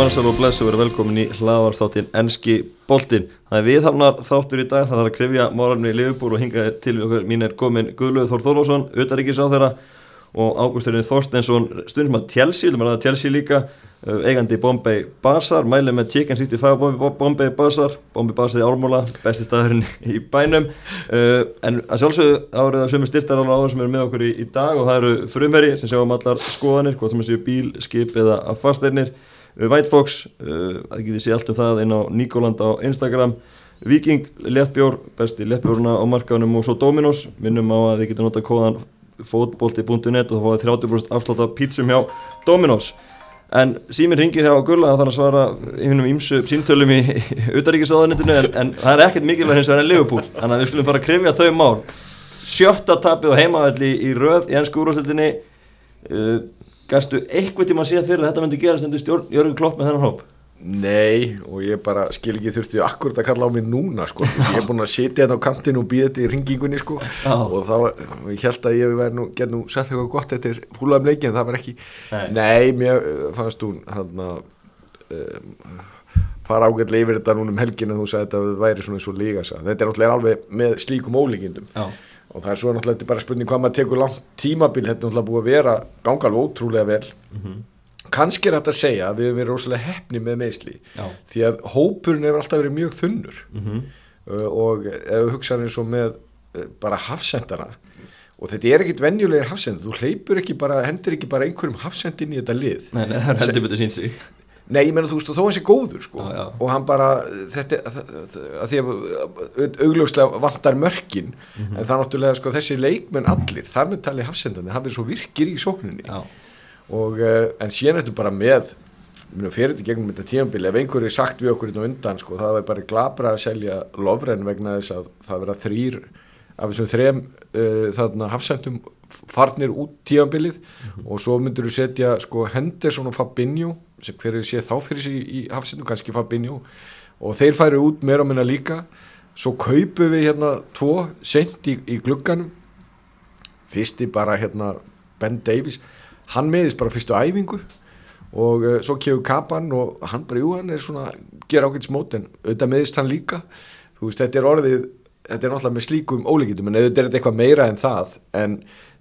mannsal og blessu verið velkomin í hlaðarþáttin Enski Boltin. Það er viðhamnar þáttur í dag, það þarf að krifja morgunni í Liverpool og hinga til okkur. Mín er komin Guðluð Þór Þórlásson, utaríkis á þeirra og Ágústurinn Þorstensson, stundum að Chelsea, þú maður að Chelsea líka, uh, eigandi Bombay Bazaar, mælið með Chicken 65 Bombay, Bazaar, Bombay Bazaar í Ármúla, besti staðurinn í bænum, uh, en að sjálfsögðu árið að sömu styrtar alveg áður sem eru með okkur í, í dag og það eru frumveri sem sjáum allar skoðanir, hvort sem séu bíl, skip eða uh, White Fox, það getið sé allt um það inn á Nikoland á Instagram, Viking, Lettbjór, besti Lettbjórna á markaðunum og svo Dominos, minnum á að þið getur notað kóðan fótbolti.net og það fáið 30% afslátt af pítsum hjá Dominos. En síminn ringir hjá Gulla það þarf að svara einhvernum ímsu símtölum í utaríkisáðanitinu en, en það er ekkert mikilvæg hins vegar en Liverpool. Þannig að við skulum fara að krifja þau mál. Sjötta tapið og heimavelli í röð í ennsku úrvarsleitinni uh, gæstu eitthvað tíma að sé fyrir að þetta myndi gerast undir stjórn Jörgur Klopp með þennan hóp Nei, og ég bara skil ekki þurfti akkurat að kalla á mig núna sko. ég er búin að sitja hérna á kantinu og býða þetta í ringingunni sko. og þá, ég held að ég verði nú, gerð nú sett eitthvað gott eftir húlaðum leikin, það var ekki Nei, Nei mér fannst hún hann að um, fara ágætlega yfir þetta núna um helgin að þú sagði að þetta væri svona eins og líka þetta er náttúrulega alveg með slíkum ólíkindum Já. Og það er svo náttúrulega bara spurning hvað maður tekur langt tímabil, þetta er náttúrulega búið að vera ganga alveg ótrúlega vel. Mm -hmm kannski er þetta að segja að við hefum verið rosalega hefni með meðsli því að hópurinn hefur alltaf verið mjög þunnur. Mm -hmm. og ef við hugsaðum eins og með uh, bara hafsendana og þetta er ekkit venjulegir hafsend þú hleypur ekki bara, hendur ekki bara einhverjum hafsendin í þetta lið. Nei, nei það er heldur betur sín sig Nei, ég menna þú veist og þó hans er góður sko já, já. og hann bara, þetta að því að augljóslega vantar mörkin mm -hmm. en það er náttúrulega sko þessi leikmenn allir, þar með tali hafsendani, hann er svo virkir í sóknunni já og uh, en síðan ertu bara með fyrir þetta gegnum þetta tímanbili ef einhverju sagt við okkur inn á undan sko, það er bara glabra að selja lofren vegna þess að það verða þrýr af þessum þrem uh, þarna hafsendum farnir út tímanbilið mm -hmm. og svo myndur þú setja sko Henderson og Fabinho sem hverju sé þá fyrir sig í hafsendum kannski Fabinho. Og þeir færi út meira á minna líka. Svo kaupum við hérna tvo sent í, í glugganum. Fyrsti bara hérna Ben Davies. Hann meðist bara fyrstu æfingu. Og uh, svo kefur kapan og hann bara, jú, hann er svona ger ákveðt smót en auðvitað meðist hann líka. Þú veist, þetta er orðið þetta er náttúrulega með slíkum ólíkitum en auðvitað er þetta eitthvað meira en það en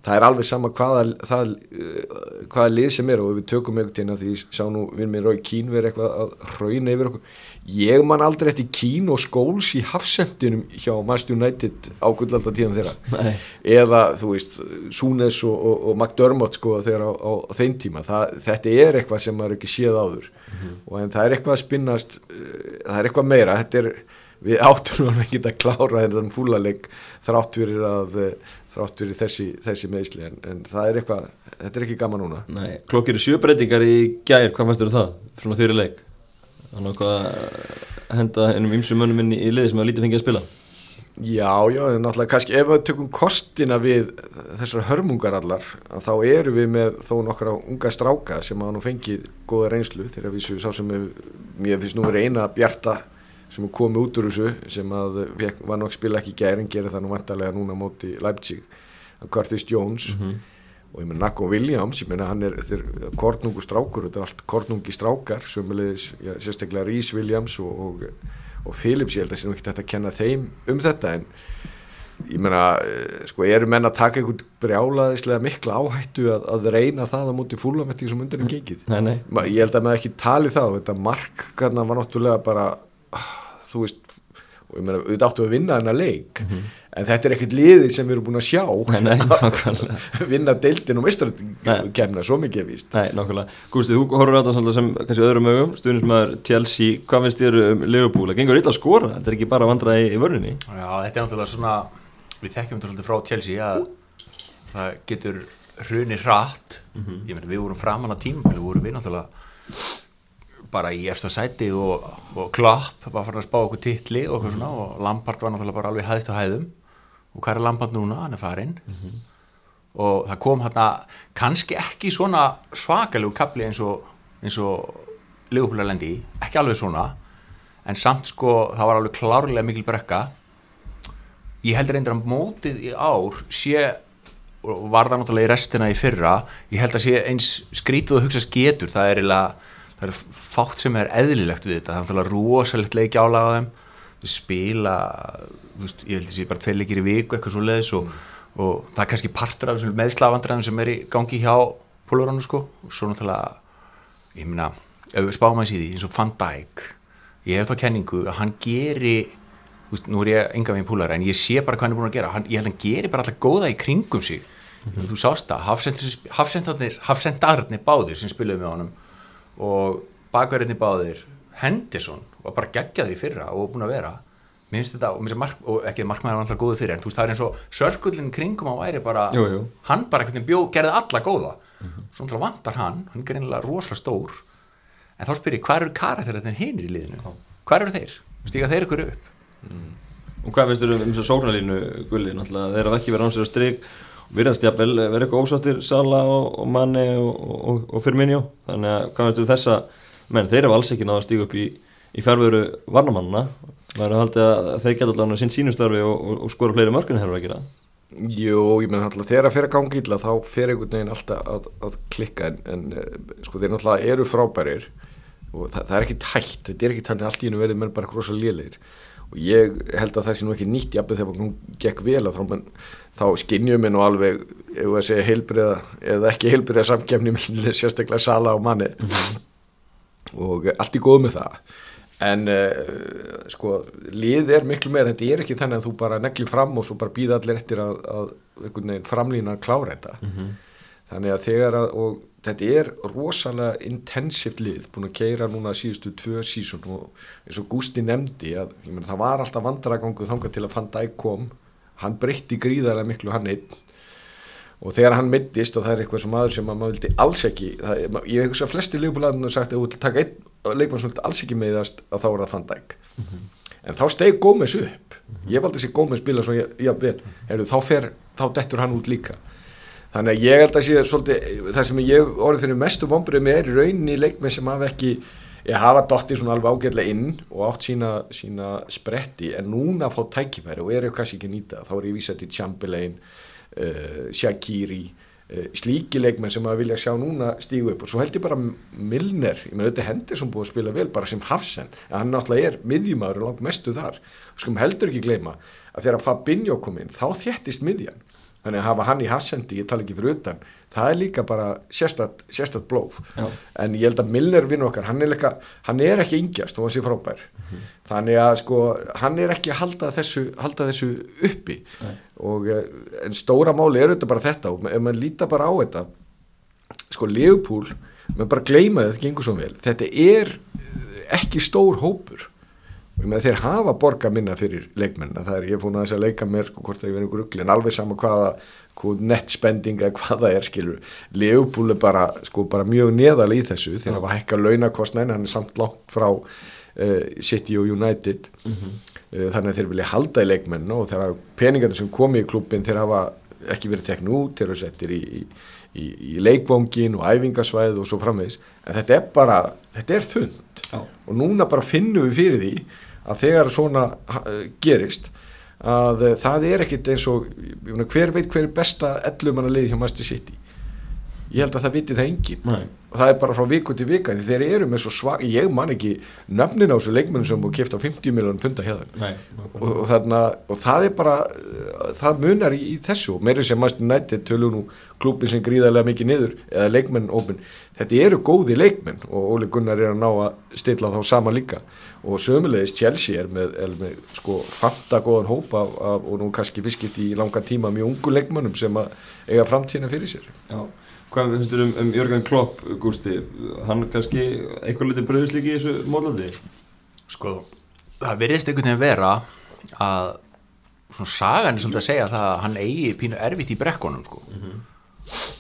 það er alveg sama hvaða, það, uh, hvaða lið sem er og við tökum einhvern tíðan að því sá nú við með Rói Kín verið eitthvað að hrauna yfir okkur. Ég man aldrei eftir Kín og Skóls í hafsendunum hjá Master United á gullaldar tíðan þeirra. Nei. eða þú veist Súnes og, og, og McDermott sko þeirra á, á, á þeim tíma. Það, þetta er eitthvað sem maður ekki séð áður. Mm -hmm. og en það er eitthvað að spinnast uh, það er eitthvað meira. Er, við áttunum að klára þetta fúlaleg þrátt fyrir að þrátt fyrir þessi, þessi meðsli en, en það er eitthvað, þetta er ekki gaman núna. Nei, klokkir sjöbreytingar í gæðir, hvað fannst þér um það? Svona fyrir leik? Þannig að hvað henda ennum ymsum mönnum inn í, liði sem að lítið fengið að spila. Já, já, en náttúrulega kannski ef við tökum kostina við þessar hörmungar allar, þá eru við með þó nokkra unga stráka sem að nú fengið goða reynslu þegar við sá sem við, mér finnst nú verið eina bjarta sem er komið út úr þessu sem að var nokk spila ekki gæring, gerir það nú vantarlega núna móti Leipzig, Curtis Jones. Mm -hmm og ég meina Nakko Williams, ég meina hann er, er kornungu strákur, þetta er allt kornungi strákar sömulegis, já, sérstaklega Rhys Williams og, og, og Phillips ég held að það sé nú ekki þetta að kenna þeim um þetta en ég meina eh, sko eru menn að taka einhvern brjálaðislega mikla áhættu að, að reyna það að múti fúlametti sem undir en gengið? Nei, nei. ég held að maður ekki tali þá þetta mark var náttúrulega bara ah, þú veist og ég meina, við áttum að vinna þennan leik mm -hmm. en þetta er ekkert liði sem við erum búin að sjá. Nei, nei, vinna deildin og mistarkemna svo mikið víst. Nei, nákvæmlega, Gústi, þú horfur á þetta sem kannski öðrum ögum, stuðnismæður Chelsea, hvað finnst þér um Liverpool? Það gengur illa að skora, þetta er ekki bara að vandra í, í vörninni Já, þetta er náttúrulega svona við þekkjum þetta frá Chelsea að það getur hrunir hratt. Mm -hmm. ég meina, við vorum framan á tím við vorum við náttúrulega bara í eftir sæti og, og Klopp var farin að spá okkur titli og, mm -hmm. og Lampard var náttúrulega bara alveg hæðist á hæðum og hvað er Lampard núna? hann er farin mm -hmm. og það kom hérna kannski ekki svona svakalegu kapli eins og og Ligupúlarlendi, ekki alveg svona en samt sko það var alveg klárlega mikil brekka ég heldur eindir að mótið í ár sé og var það náttúrulega í restina í fyrra ég held að sé eins skrítið að hugsa sketur það er eiginlega það er fátt sem er eðlilegt við þetta, það er rosalegt leiki álaga á þeim. Við spila veist, ég held að það sé bara tvei leikir í viku eitthvað svo leiðis og, og það er kannski partur af meðslavandræðum sem er í gangi hjá póluronu sko. Og svo náttúrulega ég minna, spáum að síði eins og Van Dijk ég hef þá kenningu að hann geri veist, nú er ég enga veginn púlar en ég sé bara hvað hann er búin að gera. Hann, ég held að hann geri bara alltaf góða í kringum sig. Mm -hmm. þú sást það, hafsendarnir báðir sem spiluði með honum og bakverðinni báðir Henderson var bara geggjaður í fyrra og búin að vera. Minnst þetta, og, mark, og ekki markmæður var alltaf góðu fyrir en þú veist það er eins og sörgullin kringum á væri bara, jú, jú. hann bara ekkert bjóð, gerði alla góða. Mm -hmm. svo náttúrulega vantar hann, hann er einlega rosalega stór. En þá spyr ég, hvað eru karakterir hinn í liðinu, hvað eru þeir? Stíka þeir ykkur upp? Mm. og hvað finnst þér um þess að sóknarlínu gulli, náttúrulega þeir hafa ekki verið ánsverð stryk virðast jafnvel verið eitthvað ósáttir Sala og, og Manni og, og, Firmino. Þannig að hvað veistu þessa menn þeir eru alls ekki náða að stíga upp í, í fjárveru varnamannina maður er haldið að þeir geta allavega sín sínustarfi og skora fleiri mörgum þegar það er að gera? Jú, ég menn alltaf þegar það fer að gangi illa þá fer einhvern veginn alltaf að, að klikka en, en eh, sko þeir náttúrulega eru frábærir og það, það er ekki tætt þetta er ekki þannig allt í hennu verið með bara rosa lélir og ég held að það sé nú ekki nýtt jafnveg þegar hún gekk vel að þá menn þá skinnjum við nú alveg ef við segja heilbriða eða ekki heilbriða samkjæmni sérstaklega sala á manni mm -hmm. og allt í góð með það. En uh, sko lið er miklu meira, þetta er ekki þannig að þú bara negli fram og svo bara býða allir eftir að, að framlýna klára þetta. Mm -hmm. þannig að þegar að og þetta er rosalega intensivt lið, búin að keira núna síðustu tvö sísun og eins og Gústi nefndi að meni, það var alltaf vandragangu þanga til að fann dæk kom hann breytti gríðarlega miklu hann einn. Og þegar hann mittist og það er eitthvað sem maður sem maður vildi alls ekki það, ég hef ekki svo að flesti leikbúlaðinu sagt að þú vil taka einn leikmann sem alls ekki meðast að þá er það Van Dijk. Mm -hmm. en þá steg Gómez upp. Ég valdi þessi Gómez spila svo ég, ég vel. Heru, þá, fer, þá dettur hann út líka. Þannig að ég held að sé svolítið, það sem ég orðið fyrir mestu vonbrið með er í rauninni leikmenn sem hafa ekki ég hafa dotti svona alveg ágætlega inn og átt sína, sína spretti en núna fá tækifæri og er ég kannski ekki nýta þá er ég vísað til Chamberlain uh, Shaqiri uh, slíki leikmenn sem að vilja sjá núna stígu upp og svo held ég bara Milner, ég með auðvitað hendur sem búið að spila vel bara sem Hafsen, en hann náttúrulega er miðjumæður og langt mestu þar. Og sko heldur ekki gleyma að þegar Fabinho kom inn þá þjættist miðjan. Þannig að hafa hann í Hafsendi, ég tala ekki fyrir utan það er líka bara sérstatt, sérstatt blóf Já. en ég held að Milner vinn okkar, hann er, leika, hann er ekki yngjast og hann sé frábær. Mm -hmm. þannig að sko hann er ekki að halda þessu, halda þessu uppi. Og, eh, en stóra máli er auðvitað bara þetta og ef maður lítar bara á þetta sko Leopold, maður bara gleyma þetta gengur svo vel, þetta er ekki stór hópur. Þeir hafa borga minna fyrir leikmenn það er, ég er fún að þess að leika mér sko hvort það er einhver ugli en alveg sama hvaða nettspending eða hvað það er skilur. Leopold er bara, sko, bara mjög neðal í þessu þegar það var hækka launakostnæn hann er samt langt frá uh, City og United. Mm -hmm. uh, þannig að þeir vilja halda í leikmenn og þegar peningarnir sem komi í klubin þeir hafa ekki verið teknu út þeir eru settir í, í, í, í leikvongin og æfingasvæð og svo framvegs en þetta er bara, þetta er þund Já. og núna bara finnum við fyrir því að þegar svona gerist að uh, það er ekkit eins og hver veit hver er besta ellumanna lið hjá Master City ég held að það viti það engin Nei. Og það er bara frá viku til vika því þeir eru með svo svag ég man ekki nöfnin á þessu leikmennum sem búið kæft á 50 miljónum punta þeim. Og, og, þarna, og það er bara það munar í, í þessu og meira sem Master United tölur nú klúpin sem gríðarlega mikið niður eða leikmenn ofin þetta eru góði leikmenn og Óli Gunnar er að ná að stilla þá sama líka. Og sömulegis Chelsea er með, er með sko fanta góðan hópa af, af, og nú kannski fiskitt í langa tíma mjög ungu leikmönnum sem að eiga framtíðina fyrir sér. Já, hvað finnst þú um, um Jörgen Klopp, Gústi hann kannski eitthvað litið bröðslíki í þessu mólandi? Sko, það verðist einhvern veginn vera að svona sagan er svolítið að segja að hann eigi pínu erfitt í brekkonum sko mm -hmm.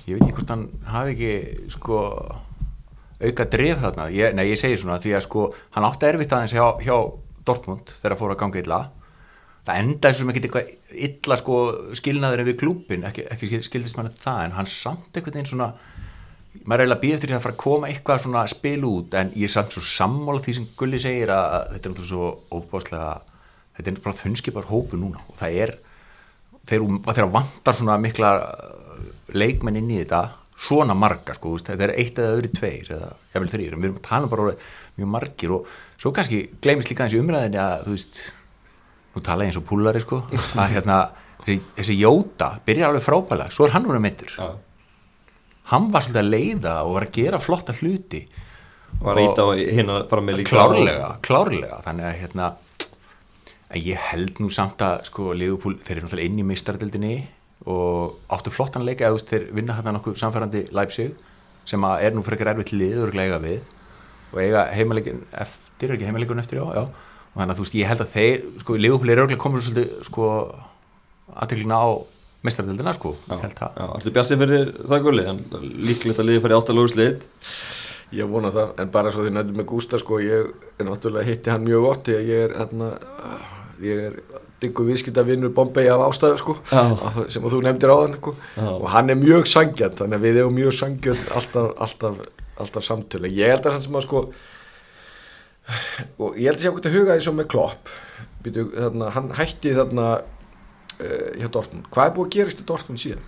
ég veit ekki hvort hann hafi ekki sko auka drif þarna, ég, nei ég segi svona því að sko hann átti erfitt aðeins hjá, hjá Dortmund þegar það fór að ganga illa það endaði sem ekki eitthvað illa sko skilnaður við klúpin ekki, ekki skildist mann það en hann samt einhvern veginn svona maður er eiginlega býð eftir því að fara að koma eitthvað svona spil út en ég er samt svo sammála því sem Gulli segir að, þetta er náttúrulega svo óbáslega þetta er bara þunskipar hópu núna. Og það er þegar vantar svona mikla leikmenn inn í þetta svona marga sko, þetta er eitt eða öðru tveir eða jafnvel þrýr, við erum að tala bara mjög margir. Og svo kannski gleymist líka eins í umræðinni að þú veist nú tala ég eins og púlari sko. Að hérna, þessi Jóta byrjar alveg frábæla, svo er hann núna mittur ja. hann var svolítið að leiða og var að gera flotta hluti. Var að íta hérna fara með líka klárlega, klárlega þannig að hérna að ég held nú samt að sko Leopold, þeir eru náttúrulega inn í mistardildinni og áttu flottan leika eða þeir vinna hérna nokkuð samfærandi Leipzig sem er nú ekki erfitt liður og eiga við. Og eiga heimalegin eftir, ekki heimalegun eftir já, já. Þannig að þú veist ég held að þeir sko Leopold er örglega komið svolítið sko aðteglina á mistardildina sko. Þú bjassi fyrir það gulli? En líklegt að liði fyrir áttalóðuslið Ég vona það, en bara svo því nættum með Gústa sko, ég er náttúrulega hitti hann mjög gott, ég er hérna ég er diggu viðskiptavinnur Bombay af ástæðu sko Já. sem þú nefndir á þann sko. og hann er mjög sangjant þannig að við erum mjög sangjant alltaf, alltaf, alltaf samtölu ég held að það sem að sko og ég held að sé okkur til að huga því svo með Klopp. Býtu, þarna, hann hætti þarna uh, hjá Dortmund. Hvað er búið að gerast í Dortmund síðan?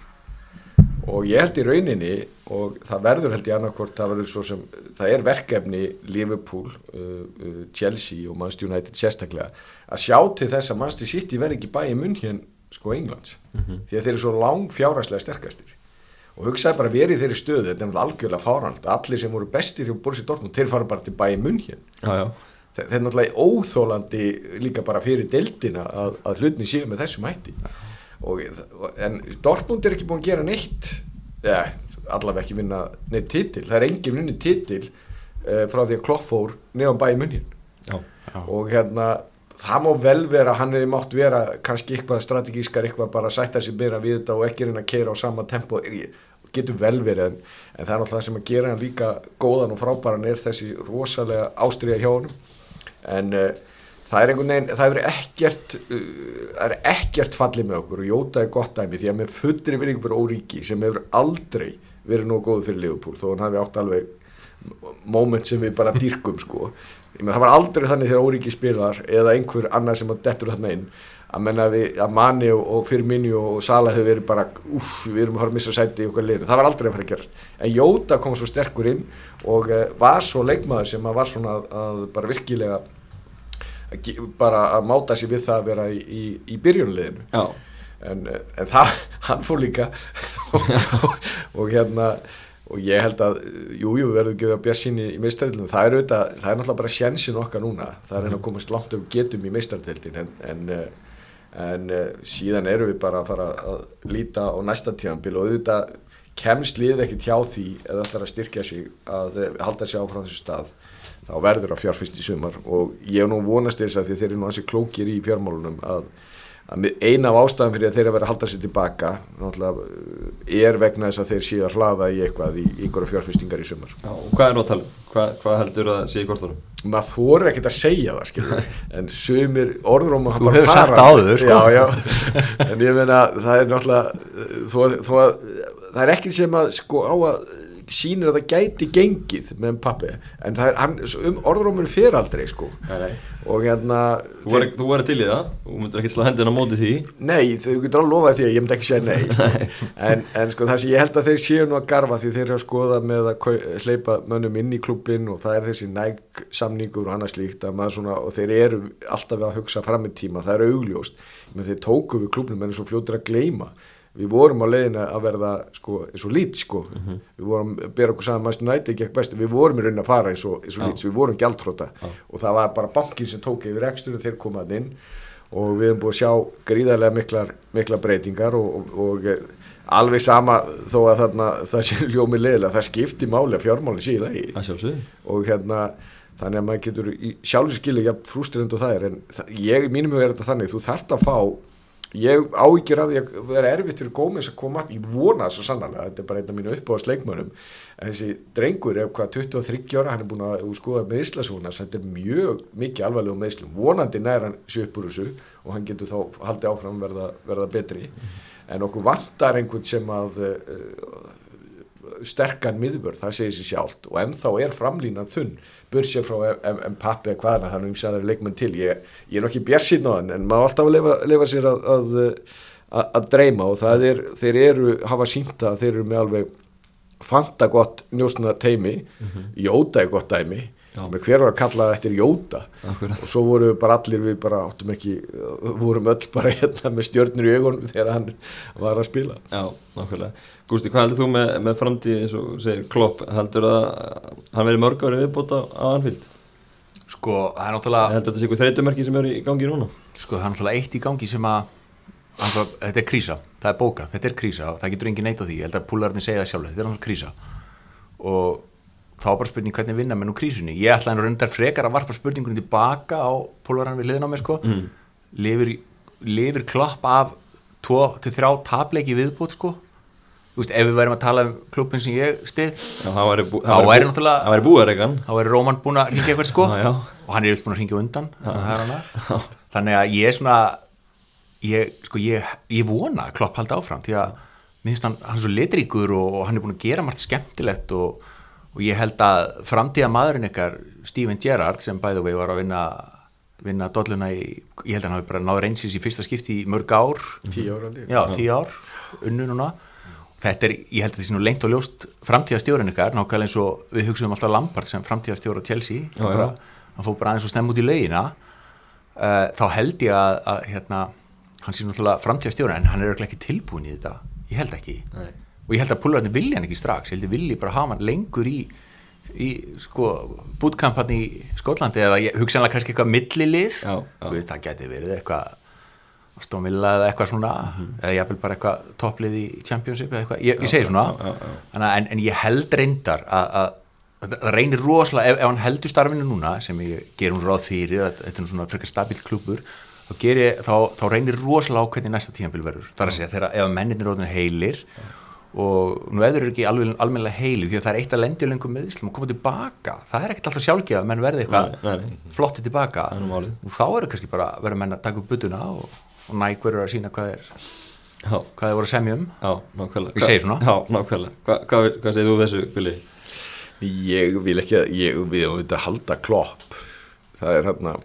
Og ég held í rauninni og það verður held í annarkvort það, sem, það er verkefni Liverpool, uh, uh, Chelsea og Manchester United sérstaklega að sjá til þess að Manchester City verði ekki bæði munn hér sko Englands. Mm -hmm. því að þeir eru svo lang fjárhæslega sterkastir og hugsaði bara verið þeirri stöðu þetta er algjörlega fárhald allir sem voru bestir hjá Borsi Dortmund þeir fara bara til bæði munn hér það er náttúrulega óþólandi líka bara fyrir deltina að, að hlutni séu með þessum hætti. Og, en Dortmund er ekki búin að gera neitt ja, allavega ekki vinna neitt titil. Það er engin vinni titil uh, frá því að Klopp fór nefn bæði munnin og hérna það má vel vera, hann hefði mátt vera kannski eitthvað strategískar, eitthvað bara sætta sér meira við þetta og ekki reyna að keira á sama tempo, getur vel verið en, en það er náttúrulega það sem að gera hann líka góðan og frábæran er þessi rosalega ástriða hjá hann en uh, það er einhvern veginn, það hefur ekkert uh, það er ekkert fallið með okkur og Jóta er gott dæmi því að með fullri vinning fyrir Óríki sem hefur aldrei verið nógu góð fyrir Liverpool þó hann hafi átt alveg moment sem við bara dýrkum sko það var aldrei þannig þegar Óríki spilar eða einhver annar sem að dettur þarna inn. Að menna við, að Mani og, og Firmini og Sala hefur verið bara uff, við erum að fara að missa sæti í okkar liður, það var aldrei að fara að gerast. En Jóta kom svo sterkur inn og uh, var svo leikmaður sem að var svona að, að bara virkilega bara að máta sér við það að vera í, í, í byrjunleginu en, en það, hann fór líka. Og, og, og hérna og ég held að, jújú, jú, við verðum að björn sín í, í meistaröldinu, það er auðvitað það er náttúrulega bara sjensin okkar núna. Það er henni að mhm. komast langt og getum í meistaröldin en, en, en síðan eru við bara að fara að líta á næsta tíðanbíl og auðvitað kemst liðið ekki tjá því eða ætlar að styrkja sig að halda sér áfram þessu stað þá verður að fjárfyrst í sumar. Og ég nú vonast þess að því þeir eru nú hansi klókir í fjármálunum að, að eina af ástæðum fyrir að þeir að vera að halda sér tilbaka er vegna þess að þeir séu að hlaða í eitthvað í einhverja fjárfyrstingar í sumar Já, og hvað er nú að tala um? Hvað, hvað heldur að sé í kortunum? maður þóru ekkert að segja það skilur. en sumir orður um þú hefur sagt áður sko. já, já. en ég meina það er náttúrulega þó, þó að það er ekki sem að sko á að sínir að það gæti gengið með pappi en það er, hann, um, orðrómur fyrir aldrei sko. Nei, nei. og hérna Þú þú var til í það, þú myndir ekki slá hendina á móti því. Nei, þau getur alveg lofaði því að ég myndi ekki segja nei, sko. en, en sko það sem ég held að þeir séu nú að garfa því þeir eru að skoða með að hleypa mönnum inn í klubbin og það er þessi næg samningur og annað slíkt svona, og þeir eru alltaf að hugsa fram í tíma, það eru augljóst. Þeir tóku við klubnum en við vorum á leiðina að verða sko, eins og lít sko. mhm. -huh. við vorum að bera okkur saman ekki best. Við vorum í raunin að fara eins og, eins og lít við vorum gæltróta og það var bara bankin sem tók yfir ekstur og þeir komaði inn. Og við hefum búið að sjá gríðarlega miklar, miklar breytingar og, og, og eh, alveg sama þó að þarna, það sé ljómið leiðilega það skipti máli að fjármálinn síða í og hérna þannig að maður getur sjálfsskilja ja, frústirend og það er. En það, ég, mínum hefur þetta þannig. Þú þarft að fá ég ávíkjur að að vera erfitt fyrir Gómez að koma ég vona það svo sannlega, þetta er bara einn af mínu uppáðast leikmönum en þessi drengur er hvað 23 ára, hann er búin að skoða meðslasúna, þetta er mjög mikið alvarlegum meðslum, vonandi næra hann sér upp úr þessu og hann getur þá haldið áfram verða, verða betri. En okkur vantar einhvern sem að uh, sterkan miðvörð, það segir sér sjálft. Og ennþá er framlínan þunn börsja frá Mpappi eða hvaðna þannig að það er leikmenn til. Ég, ég er nokkið björnsinn á hann en maður alltaf lefa, lefa sér að, að, að, að dreyma og það er þeir eru, hafa sínta þeir eru með alveg fanta gott njósnar teimi Jóta er gott dæmi hver var að kalla það eftir Jóta Akkurat. og svo voru bara allir við bara áttum ekki, vorum öll bara hérna með stjörnir í augunum þegar hann var að spila Já, nákvæmlega. Gústi, hvað heldur þú með, með framtíð eins og segir Klopp, heldur að hann verið mörg ári viðbóta á Anfield? sko, það er náttúrulega Heldur þetta sé eitthvað þreytumerki sem eru í gangi núna? sko, það er náttúrulega eitt í gangi sem að að þetta er krísa, það er bóka, þetta er krísa og það getur engin neitt á því, þá er bara spurning hvernig vinna menn úr krísunni. Ég ætla en reyndar frekar að varpa spurningunni tilbaka á púlarinn við liðin á mig sko. Mm. lifir, lifir klopp af 2-3 tapleiki viðbútt sko. Veist, ef við værim að tala um klubin sem ég stið Já, væri, Þá væri náttúrulega- væri þá er Róman búin að ringja eitthvað sko. Já, já. og hann er yfir búin að ringja undan að. Þannig að ég er svona ég, sko, ég, ég vona Klopp haldi áfram því að mér finnst hann, hann er svo litríkur og, og hann er búin að gera margt skemmtilegt og, og ég held að framtíða maðurinn ykkar Steven Gerrard sem by the way var að vinna vinna dolluna í, ég held að hann hafi bara náður einsins í fyrsta skipti í mörg ár. Tíu ára alveg já, tíu ár, unnu núna. Þetta er, ég held að þetta sé nú lengt og ljóst framtíðastjórun ykkar, nákvæmlega eins og við hugsaðum alltaf Lampard sem framtíðastjóra Chelsea. Já, bara, já. hann fór bara aðeins og snemm út í laugina. Uh, þá held ég að, að hérna, hann sé náttúrulega framtíðastjóra en hann er ekki tilbúin í þetta. Ég held ekki. Nei. Og ég held að púlarnir vilja hann ekki strax. Ég held að vilji bara hafa hann lengur í í sko bútkampan í Skólandi eða ég hugsa hann kannski eitthvað millilið, Já, já. Veist, það geti verið eitthvað stómilla eða eitthvað svona eða ég vil bara eitthvað topplið í Championship eða eitthvað, ég, ég segi svona. já, já, já. En, en ég held reyndar að, að, að það reynir rosalega, ef, ef hann heldur starfinu núna sem ég gerum ráð fyrir að þetta er svona frekar stabilt klubur þá, ger þá, þá reynir rosalega á hvernig næsta tímanbíl verður, það er að segja þegar ef heilir og nú eður ekki alveg, almennilega heilir því að það er eitt að lendi lengum meðslum og koma tilbaka það er ekkert alltaf sjálfgefa að menn verði eitthvað flotti tilbaka Það er nú málið. og þá eru kannski bara verið menn að taka upp butuna og, og næk verður að sína hvað er Já, hvað þeir voru að semja um já, nákvæmlega. Ég segi svona. Já, nákvæmlega. Hva, hvað, hvað segir þú þessu, Billy? ég vil ekki að ég vil auðvitað halda klopp það er hérna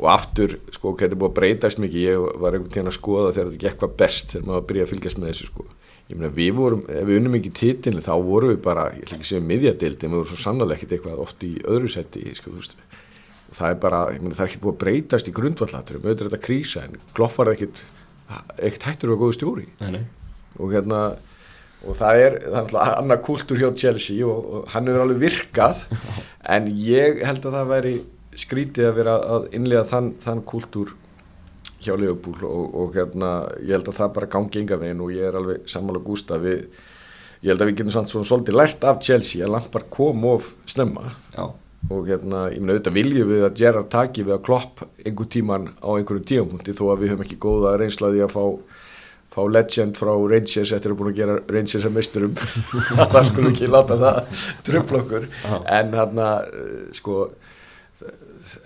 og aftur sko þetta er búið að breytast mikið ég var einhvern tíðan að skoða þegar þetta gekk hvað best þegar maður byrjaði að fylgjast með þessu sko ég meina við vorum, ef við unnum ekki titilin þá vorum við bara, ég ætla ekki að segja miðjadild en við vorum svo sannlega ekkert eitthvað oft í öðru seti sko, og það er bara, ég meina það er ekkert búið að breytast í grundvallaturum, auðvitað er þetta krísa en klopp var ekkert, ekkert hættur að vera góðu stjóri. Nei, nei. og hérna og það er, það er alltaf annar kultúr hjá Chelsea og, og hann hefur alveg virkað en ég held að það væri skrítið að vera að innlega þann, þann kultúr hjá Leopold og, og hérna ég held að það bara gangi ynga veginn og ég er alveg sammála gústa við ég held að við getum samt svona svolítið lært af Chelsea að Lampard kom of snemma. Já, og hérna, ég meina auðvitað viljum við að Gerrard taki við að klopp einhver tíman á einhverju tíampunkti þó að við höfum ekki góða reynslaði að fá fá legend frá Rangers eftir að búin að gera Rangers að misturum það skulum ekki láta það tröfla okkur. En hérna sko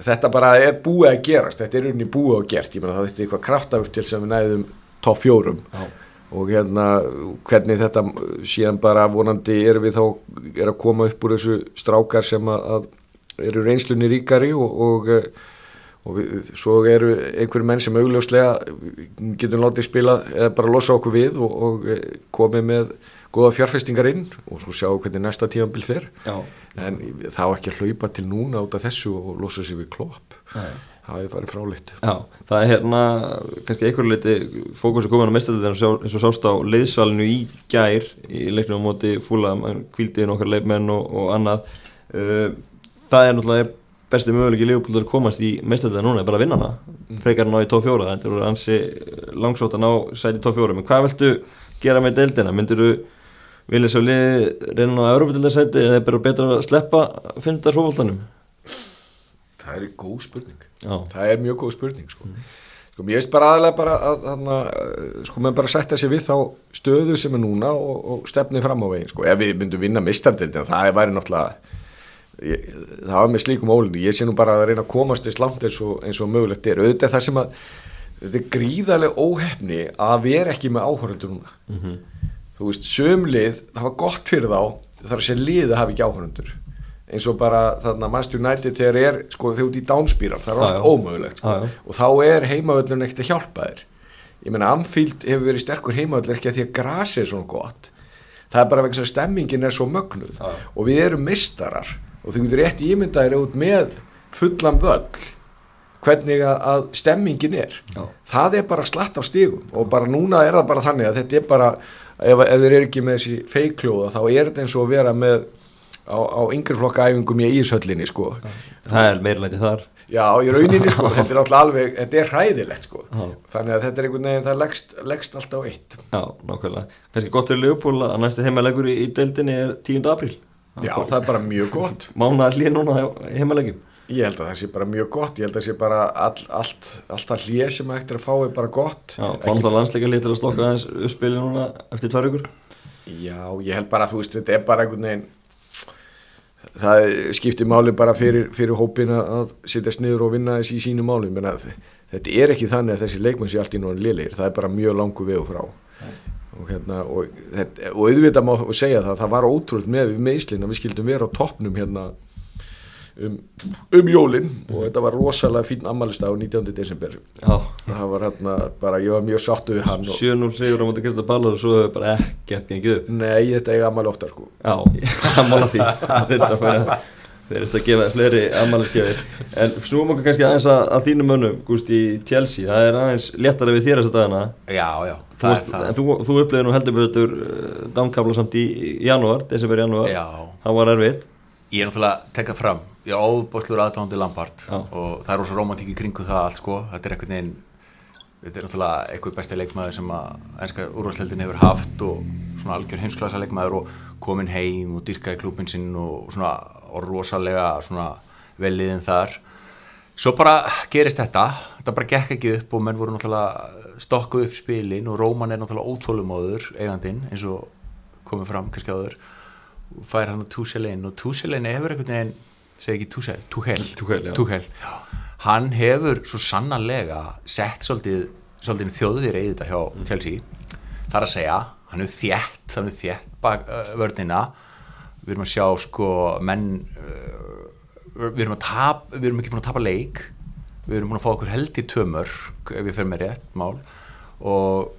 þetta bara er búið að gerast þetta er unni búið að gert. Ég meina það er eitthvað kraftafugt til sem við næðum topp fjórum. Já, og hérna hvernig þetta síðan bara vonandi erum við þá er að koma upp úr þessu strákar sem að, að eru reynslunni ríkari og, og, eh, og við, svo eru einhverju menn sem augljóslega getum látið spila eða bara losa okkur við og, og eh, komið með góða fjárfestingar inn og svo sjáum hvernig næsta tíðanbíl fer. Já. en þá ekki að hlaupa til núna út af þessu og losa sig við klopp. Nei. það er farið fráleitt. Já, það er hérna kannski einhverju leiti fókus að koma á mestalið eins og sást á leiðsvalinu í gær í leiknum á móti fúla kvíldiðin okkar leikmenn og, og annað. Uh, það er náttúrulega besti möguleiki Leopold að komast í mestalið núna er bara að vinna hana. Frekar ná í tóf fjóra þetta eru ansi langsótt að ná sæti tóf fjóra menn hvað viltu gera með deildina? Myndir þú vilja svo liði reyna á Európa-deildasæti eða er bara betra að sleppa fymtar fókváltanum það er góð spurning. Já, það er mjög góð spurning sko. sko mér veist bara aðalega bara að, að sko maður bara setja sig við þá stöðu sem er núna og, og stefni fram á veginn sko, ef við myndum vinna mistardildina það væri náttúrulega ég, það var með slíkum ólindi, ég sé nú bara að reyna að komast eins langt eins og, eins og mögulegt er. Auðvitað er það sem að þetta er gríðarlega óhefni að vera ekki með áhörundur núna þú veist, sömlið, það var gott fyrir þá þar sé lið að hafa ekki áhörundur eins og bara þarna Manchester United þegar er, sko þegar út í dánspíral það er allt ómögulegt sko. Já, já. og þá er heimavöllun ekkert að hjálpa þér ég meina Anfield hefur verið sterkur heimavöllur ekki að því að grasi er svona gott það er bara vegna að stemmingin er svo mögnuð Já. og við erum mistarar og þú getur rétt ímyndaðir út með fullan völl hvernig að, stemmingin er Já. það er bara slatt af stigum og bara núna er það bara þannig að þetta er bara ef, ef þeir eru ekki með þessi feikljóða þá er þetta eins og að vera með á, á yngri flokka æfingum í íshöllinni sko. það er meirlæti þar já, í rauninni sko, þetta er alltaf alveg þetta er hræðilegt sko. Já. þannig að þetta er einhvern veginn, það leggst, leggst alltaf eitt Já, nákvæmlega. Kannski gott fyrir Leopold að næsti heimalegur í, í deildinni er 10. apríl. já, það er bara mjög gott Mánaðar hlýja núna heimalegjum. Ég held að það sé bara mjög gott. Ég held að það sé bara all, allt, allt það hlið sem að eftir að fá er bara gott. Já, fannst það landsleika til að slokka aðeins uppspili núna eftir tvær ykkur. Já, ég held bara að þú veist, þetta er bara einhvern veginn það skiptir máli bara fyrir, fyrir hópin að setjast niður og vinna þessi í sínu máli. Menna, þetta er ekki þannig að þessi leikmenn sé allt í núna liðleir, það er bara mjög langu vegu frá. Og, hérna, og, þetta, og auðvitað má segja það, það var ótrúld með við meðslinn að við skildum vera á toppnum hérna um, um jólin og þetta var rosalega fín ammælistag á 19. desember Já, það var hérna bara, ég var mjög sáttu við hann og, 7-0 sigur á móti Krista Ballar og svo hefur bara ekkert gengið upp. nei, þetta eiga ammæli oftar sko Já, það mála því. Að færa þeir eru að gefa fleiri ammæliskefir. En snúum okkur kannski aðeins að, að þínum mönnum, Gúst, í Chelsea. Það er aðeins léttara við þér þess að dagana. Já, já, Þú, er það en þú, þú upplifði nú heldur betur uh, dánkabla samt í, í janúar, desember janúar. Já, Það var erfitt. ég er náttúrulega að tekka fram ég óbúslur aðdándi Lampard. Já. og það er rosa romantík í kringu það allt sko. Þetta er einhvern veginn þetta er náttúrulega einhver besti leikmaður sem að ennska úrvalstildin hefur haft og svona algjör heimsklasa leikmaður og komin heim og dyrkaði klúpin sinn og svona og rosalega svona veliðin þar. Svo bara gerist þetta. Þetta bara gekk ekki upp og menn voru náttúrulega stokkuð upp spilin og Róman er náttúrulega óþólumóður eigandinn eins og komið fram kannski áður. Og fær hann á Túselein og Túselein hefur einhvern veginn segi ekki Túhel Tuchel, já. Tuchel. hann hefur svo sannanlega sett svolítið, svolítið þjóðir eða þetta hjá Mm. Chelsea. Þar að segja, hann er þétt hann er þétt bak vörnina. Við erum að sjá sko menn við erum að tap við erum ekki búin að tapa leik. Við erum búin að fá okkur held í tömör ef við fyrir með rétt mál. Og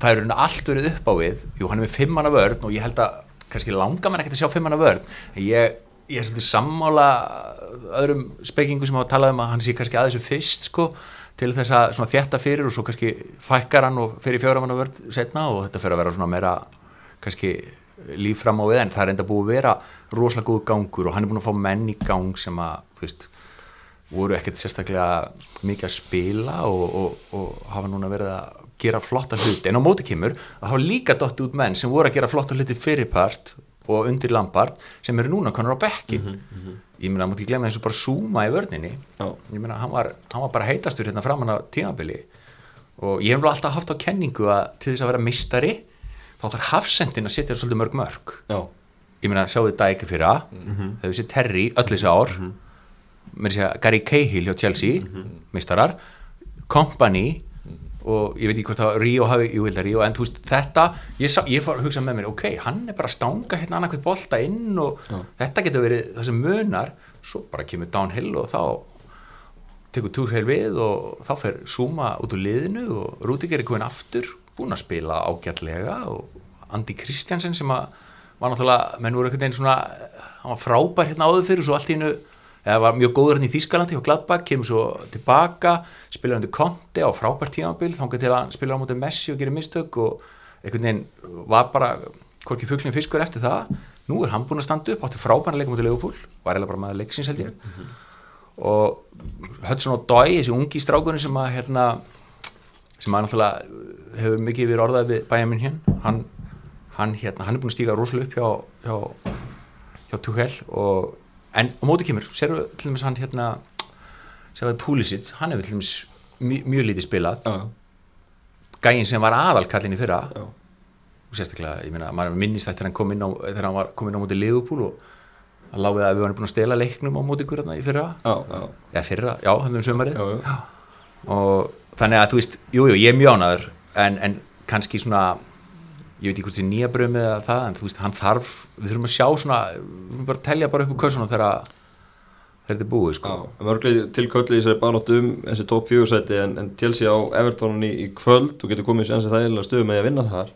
það er raunin allt verið upp á við. Jú, hann er með fimmanna vörn og ég held að kannski langar mann ekkert að sjá fimmanna vörn. En ég, ég er svolítið sammála öðrum spekingu sem hafa talað um að hann sé kannski að þessu fyrst sko til þess að svona þjætta fyrir og svo kannski fækkar hann og fyrir fjóramanna vörn setna og þetta fyrir að vera svona meira kannski líf fram á við en það er enda búið að vera rosalega góð gangur og hann er búin að fá menn í gang sem að, þú veist voru ekkert sérstaklega mikið að spila og, og, og hafa núna verið að gera flotta hluti. En á móti kemur að hafa líka dotti út menn sem voru að gera flotta hluti fyrirpart og undir Lampard sem eru núna konar á bekkin ég meina, mútti ekki glemja þessu bara súma í vörninni. Já. ég meina, hann var, hann var bara heitastur hérna framan á tímabili. Og ég hef bara alltaf haft á kenningu að til þess að vera mistari þá þarf hafsendin að setja svolítið mörg mörg Já, ég meina, sjáðu þetta ekki fyrir að þau þessi Terry öll þessi ár. Mm -hmm. segja, Gary Cahill hjá Chelsea mistarar, Company og ég veit ekki hvort það Ríó hafi, ég vil það Ríó, en þú veist þetta ég, sá, ég fór að hugsa með mér, ok, hann er bara að stanga hérna annarkvæmt bolta inn og þetta getur verið það sem munar. Svo bara kemur downhill og þá tekur túrheil við og þá fer Zuma út úr liðinu og Rúdiger er komin aftur búin að spila ágætlega og Andi Kristjansen sem að var náttúrulega, menn voru einhvern veginn svona hann var frábær hérna áður fyrir og svo allt í hennu eða var mjög góður hérna í Þýskalandi og Gladbach, kemur svo tilbaka spilaði undir Conte á frábært tímabil þangar til að spila á móti Messi og gera mistök og einhvern veginn var bara hvorki fugglinn fiskur eftir það. Nú er hann búin að standa upp, átti frábæra leikum út í Leopold, var eiginlega bara með leiksins held ég. Og Hudson og Dói, þessi ungi strákunni sem að hérna, sem að náttúrulega hefur mikið verið orðað við bæja minn hér hann, hann, hérna, hann er búin að stíga rosalega upp hjá, hjá, hjá en á móti kemur sérðu til dæmis hann hérna sérðu Pulisic, hann hefur til dæmis mjög, mjög lítið spilað. Já, gæinn sem var aðalkallin í fyrra. Já. og sérstaklega, ég meina, maður minnist þetta þegar hann kom inn á, þegar hann var komin á móti Liverpool og hann láfið að við varum búin að stela leiknum á móti hérna í fyrra. Já, eða fyrra, já, hann um sömarið já, já. og þannig að þú veist, jú, jú, ég er mjög ánæður en, en kannski svona ég veit ekki hvort það er nýja brömið eða það en þú veist, hann þarf, við þurfum að sjá svona við þurfum bara að telja bara upp úr kössunum þegar þetta er búið, sko. Mörglega tilköllu í þessari baróttu um þessi top 4 seti en, en Chelsea á Evertonin í, kvöld og getur komið sér ansið þægilega stöðu með að vinna þar.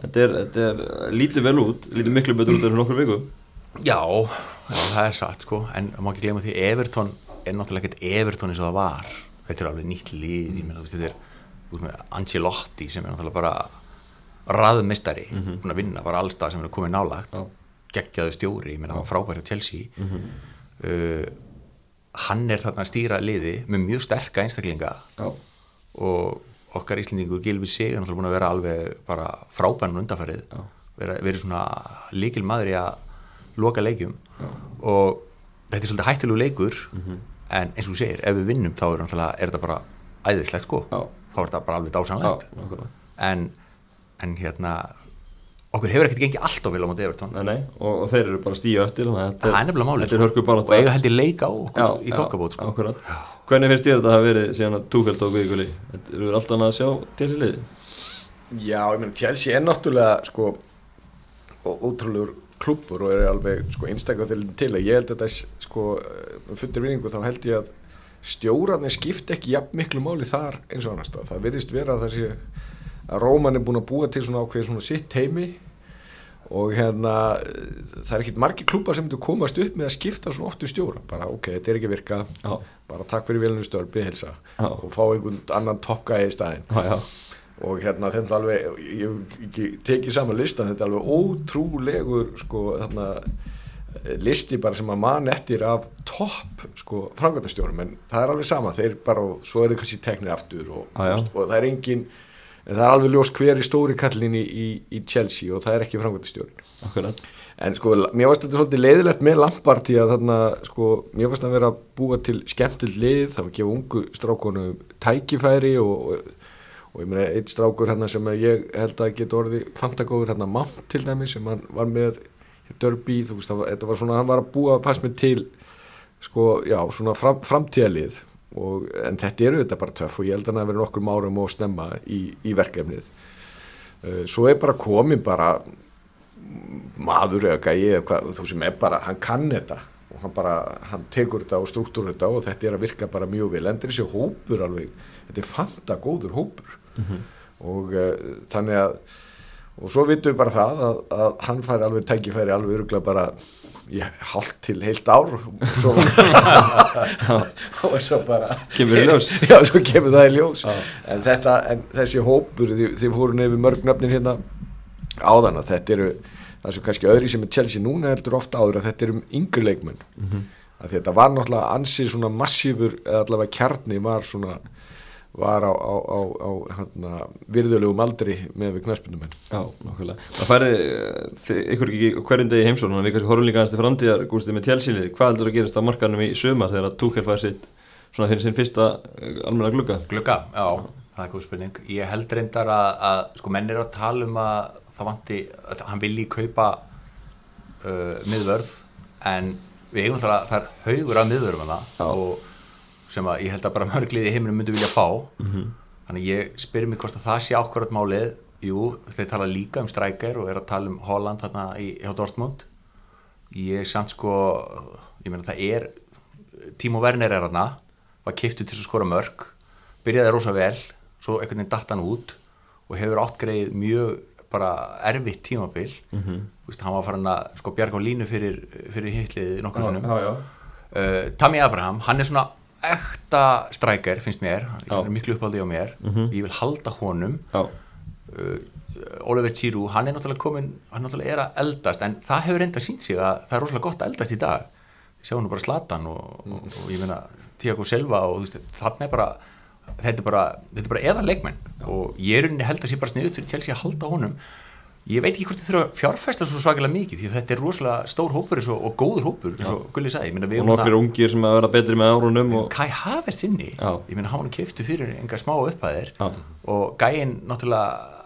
Þetta er, þetta er lítið vel út lítið miklu betur út en nokkur viku Já, það er satt sko en má ekki glemja því Everton er náttúrulega ekkert Everton eins og það var. Þetta er alveg nýtt lið ég meina, þú veist, þetta er út með Ancelotti sem er náttúrulega bara raðmistari mm -hmm. búin að vinna bara allstað sem er komið nálagt Já. geggjaðu stjóri, ég meina það var frábæri á Chelsea. Uh, hann er þarna að stýra liði með mjög sterka einstaklinga. Já. og okkar Íslendingur Gilvi Sig er náttúrulega búin að vera alveg bara frábænum undanfærið verið veri svona líkil maður í að loka leikjum. Og þetta er svolítið hættilegu leikur en eins og þú segir, ef við vinnum þá er, er þetta bara æðislegt sko. Já. þá er þetta bara alveg Já, dásanlegt en, en hérna okkur hefur ekkert gengið alltof vel á móti Evertón Nei, nei, og, og þeir eru bara stíu að það er nefnilega er hörku bara og eiga held ég leika á okkur í þokkabót sko. Hvernig finnst þér að hafa verið síðan að Túkeld og Þetta eru alltaf annað að sjá til þessi liði. Já, ég meina, Chelsea er náttúrulega sko ótrúlegur klúbbur og er alveg sko einstaklega til, til. Að ég held að þetta sko um fundir vinningu þá held ég að stjórarnir skipta ekki jafn miklu máli þar eins og annars það virðist vera að það sé að Róman er búin að búa til svona ákveð svona sitt heimi og hérna það er ekkit margir klúbar sem myndu komast upp með að skipta svona oft um stjóra. Bara ok, þetta er ekki virka. Já. bara takk fyrir velinu störn, bygghelsa og fá einhvern annan toppgæði í staðinn. Já, já. Og hérna þetta er alveg ég ekki tekið saman listan þetta er alveg ótrúlegur sko þarna eh, listi bara sem að mann eftir af topp sko framkvæmtastjórum en það er alveg sama, þeir bara og svo er þið kannski teknir aftur og, þú veist, og það er engin en það er alveg ljós hver í stóri kallin í, í, Chelsea og það er ekki framkvæmtastjórin Akkurat. En sko, mér varst þetta svolítið leiðilegt með Lampard því að þarna, sko, mér varst að vera að búa til skemmtild lið, það var að gefa ungu strákonu tækifæri og, og, og ég meina, eitt strákur hérna sem ég held að geta orðið fantagóður hérna Mount til dæmi sem hann var með Derby, þú veist, það var, var svona, hann var að búa fast með til, sko, já, svona fram, framtíðalið og, en þetta eru þetta bara töff og ég held að hann að vera nokkur árum og snemma í, í verkefnið. Uh, Svo er bara komin bara maður eða gæi eða hvað, þú sem er bara, hann kann þetta. Og hann bara, hann tekur þetta og struktúr þetta og þetta er að virka bara mjög vel. Endur þessi hópur alveg, þetta er fanta góður hópur. Og uh, þannig að og svo vitum við bara það að, að hann fær alveg tækifæri alveg öruglega bara í hálft til heilt ár og svo, og svo bara Kemur í ljós. já, svo kemur það í ljós en, þetta, en þessi hópur þið, þið fóru nefnir mörg nöfnin hérna áðan að þetta eru það sem kannski öðri sem er Chelsea núna heldur ofta áður að þetta eru yngri leikmenn mm -hmm. þetta var náttúrulega ansið svona massífur eða allavega kjarni var svona var á, á, á, á hérna, virðulegum aldri með við knaspunumenn Já, nákvæmlega. Það færi eh, ykkur ekki hverjum degi í heimsókn en við kannski horfum líka aðeins til framtíðar Gústi með tjálsýlið, hvað heldur að gerast á markanum í sumar þegar að Túkel fær sitt svona fyrir sinn fyrsta almenna glugga? Glugga, já, það er góð spurning. Ég held reyndar að, að sko menn er að tala um að það vanti að hann vilji kaupa uh, miðvörð en við eigum það að það er haugur af miðvörðum Já. og sem að ég held að bara mörglið í heiminum myndu vilja fá. Þannig ég spyrir mig hvort að það sé ákvarðat málið. Jú, þeir tala líka um strækjar og er að tala um Holland þarna í, hjá Dortmund. Ég samt sko ég meina það er Timo Werner er hana var kiftu til að skora mörg byrjaði rosa vel, svo einhvern veginn datt hann út og hefur átt greið mjög bara erfitt tímabil. Mm -hmm. Vist, hann var farin að sko bjarga á línu fyrir, fyrir hitlið nokkur sinnum. Já, já. Uh, Tammy Abraham, hann er svona ekta strækjar finnst mér, hann er miklu uppáldi á mér. Ég vil halda honum. Uh, Oliver Giroud, hann er náttúrulega komin hann náttúrulega er að eldast en það hefur reynda sínt sig að það er rosalega gott að eldast í dag. Ég sjá nú bara Slatan og, og, og ég meina Tiago Silva og þannig er bara þetta er bara, þetta er bara eða leikmenn og ég er unni held að sé bara sniðut fyrir Chelsea að halda honum ég veit ekki hvort þið þurfa að fjárfesta svo svakalega mikið því þetta er rosalega stór hópur og, og góður hópur eins og Gulli sagði, og nokkur ungir sem að vera betri með árunum og Kai Havertz inni Já. ég meina hann keftu fyrir enga smá upphæðir og gæinn náttúrulega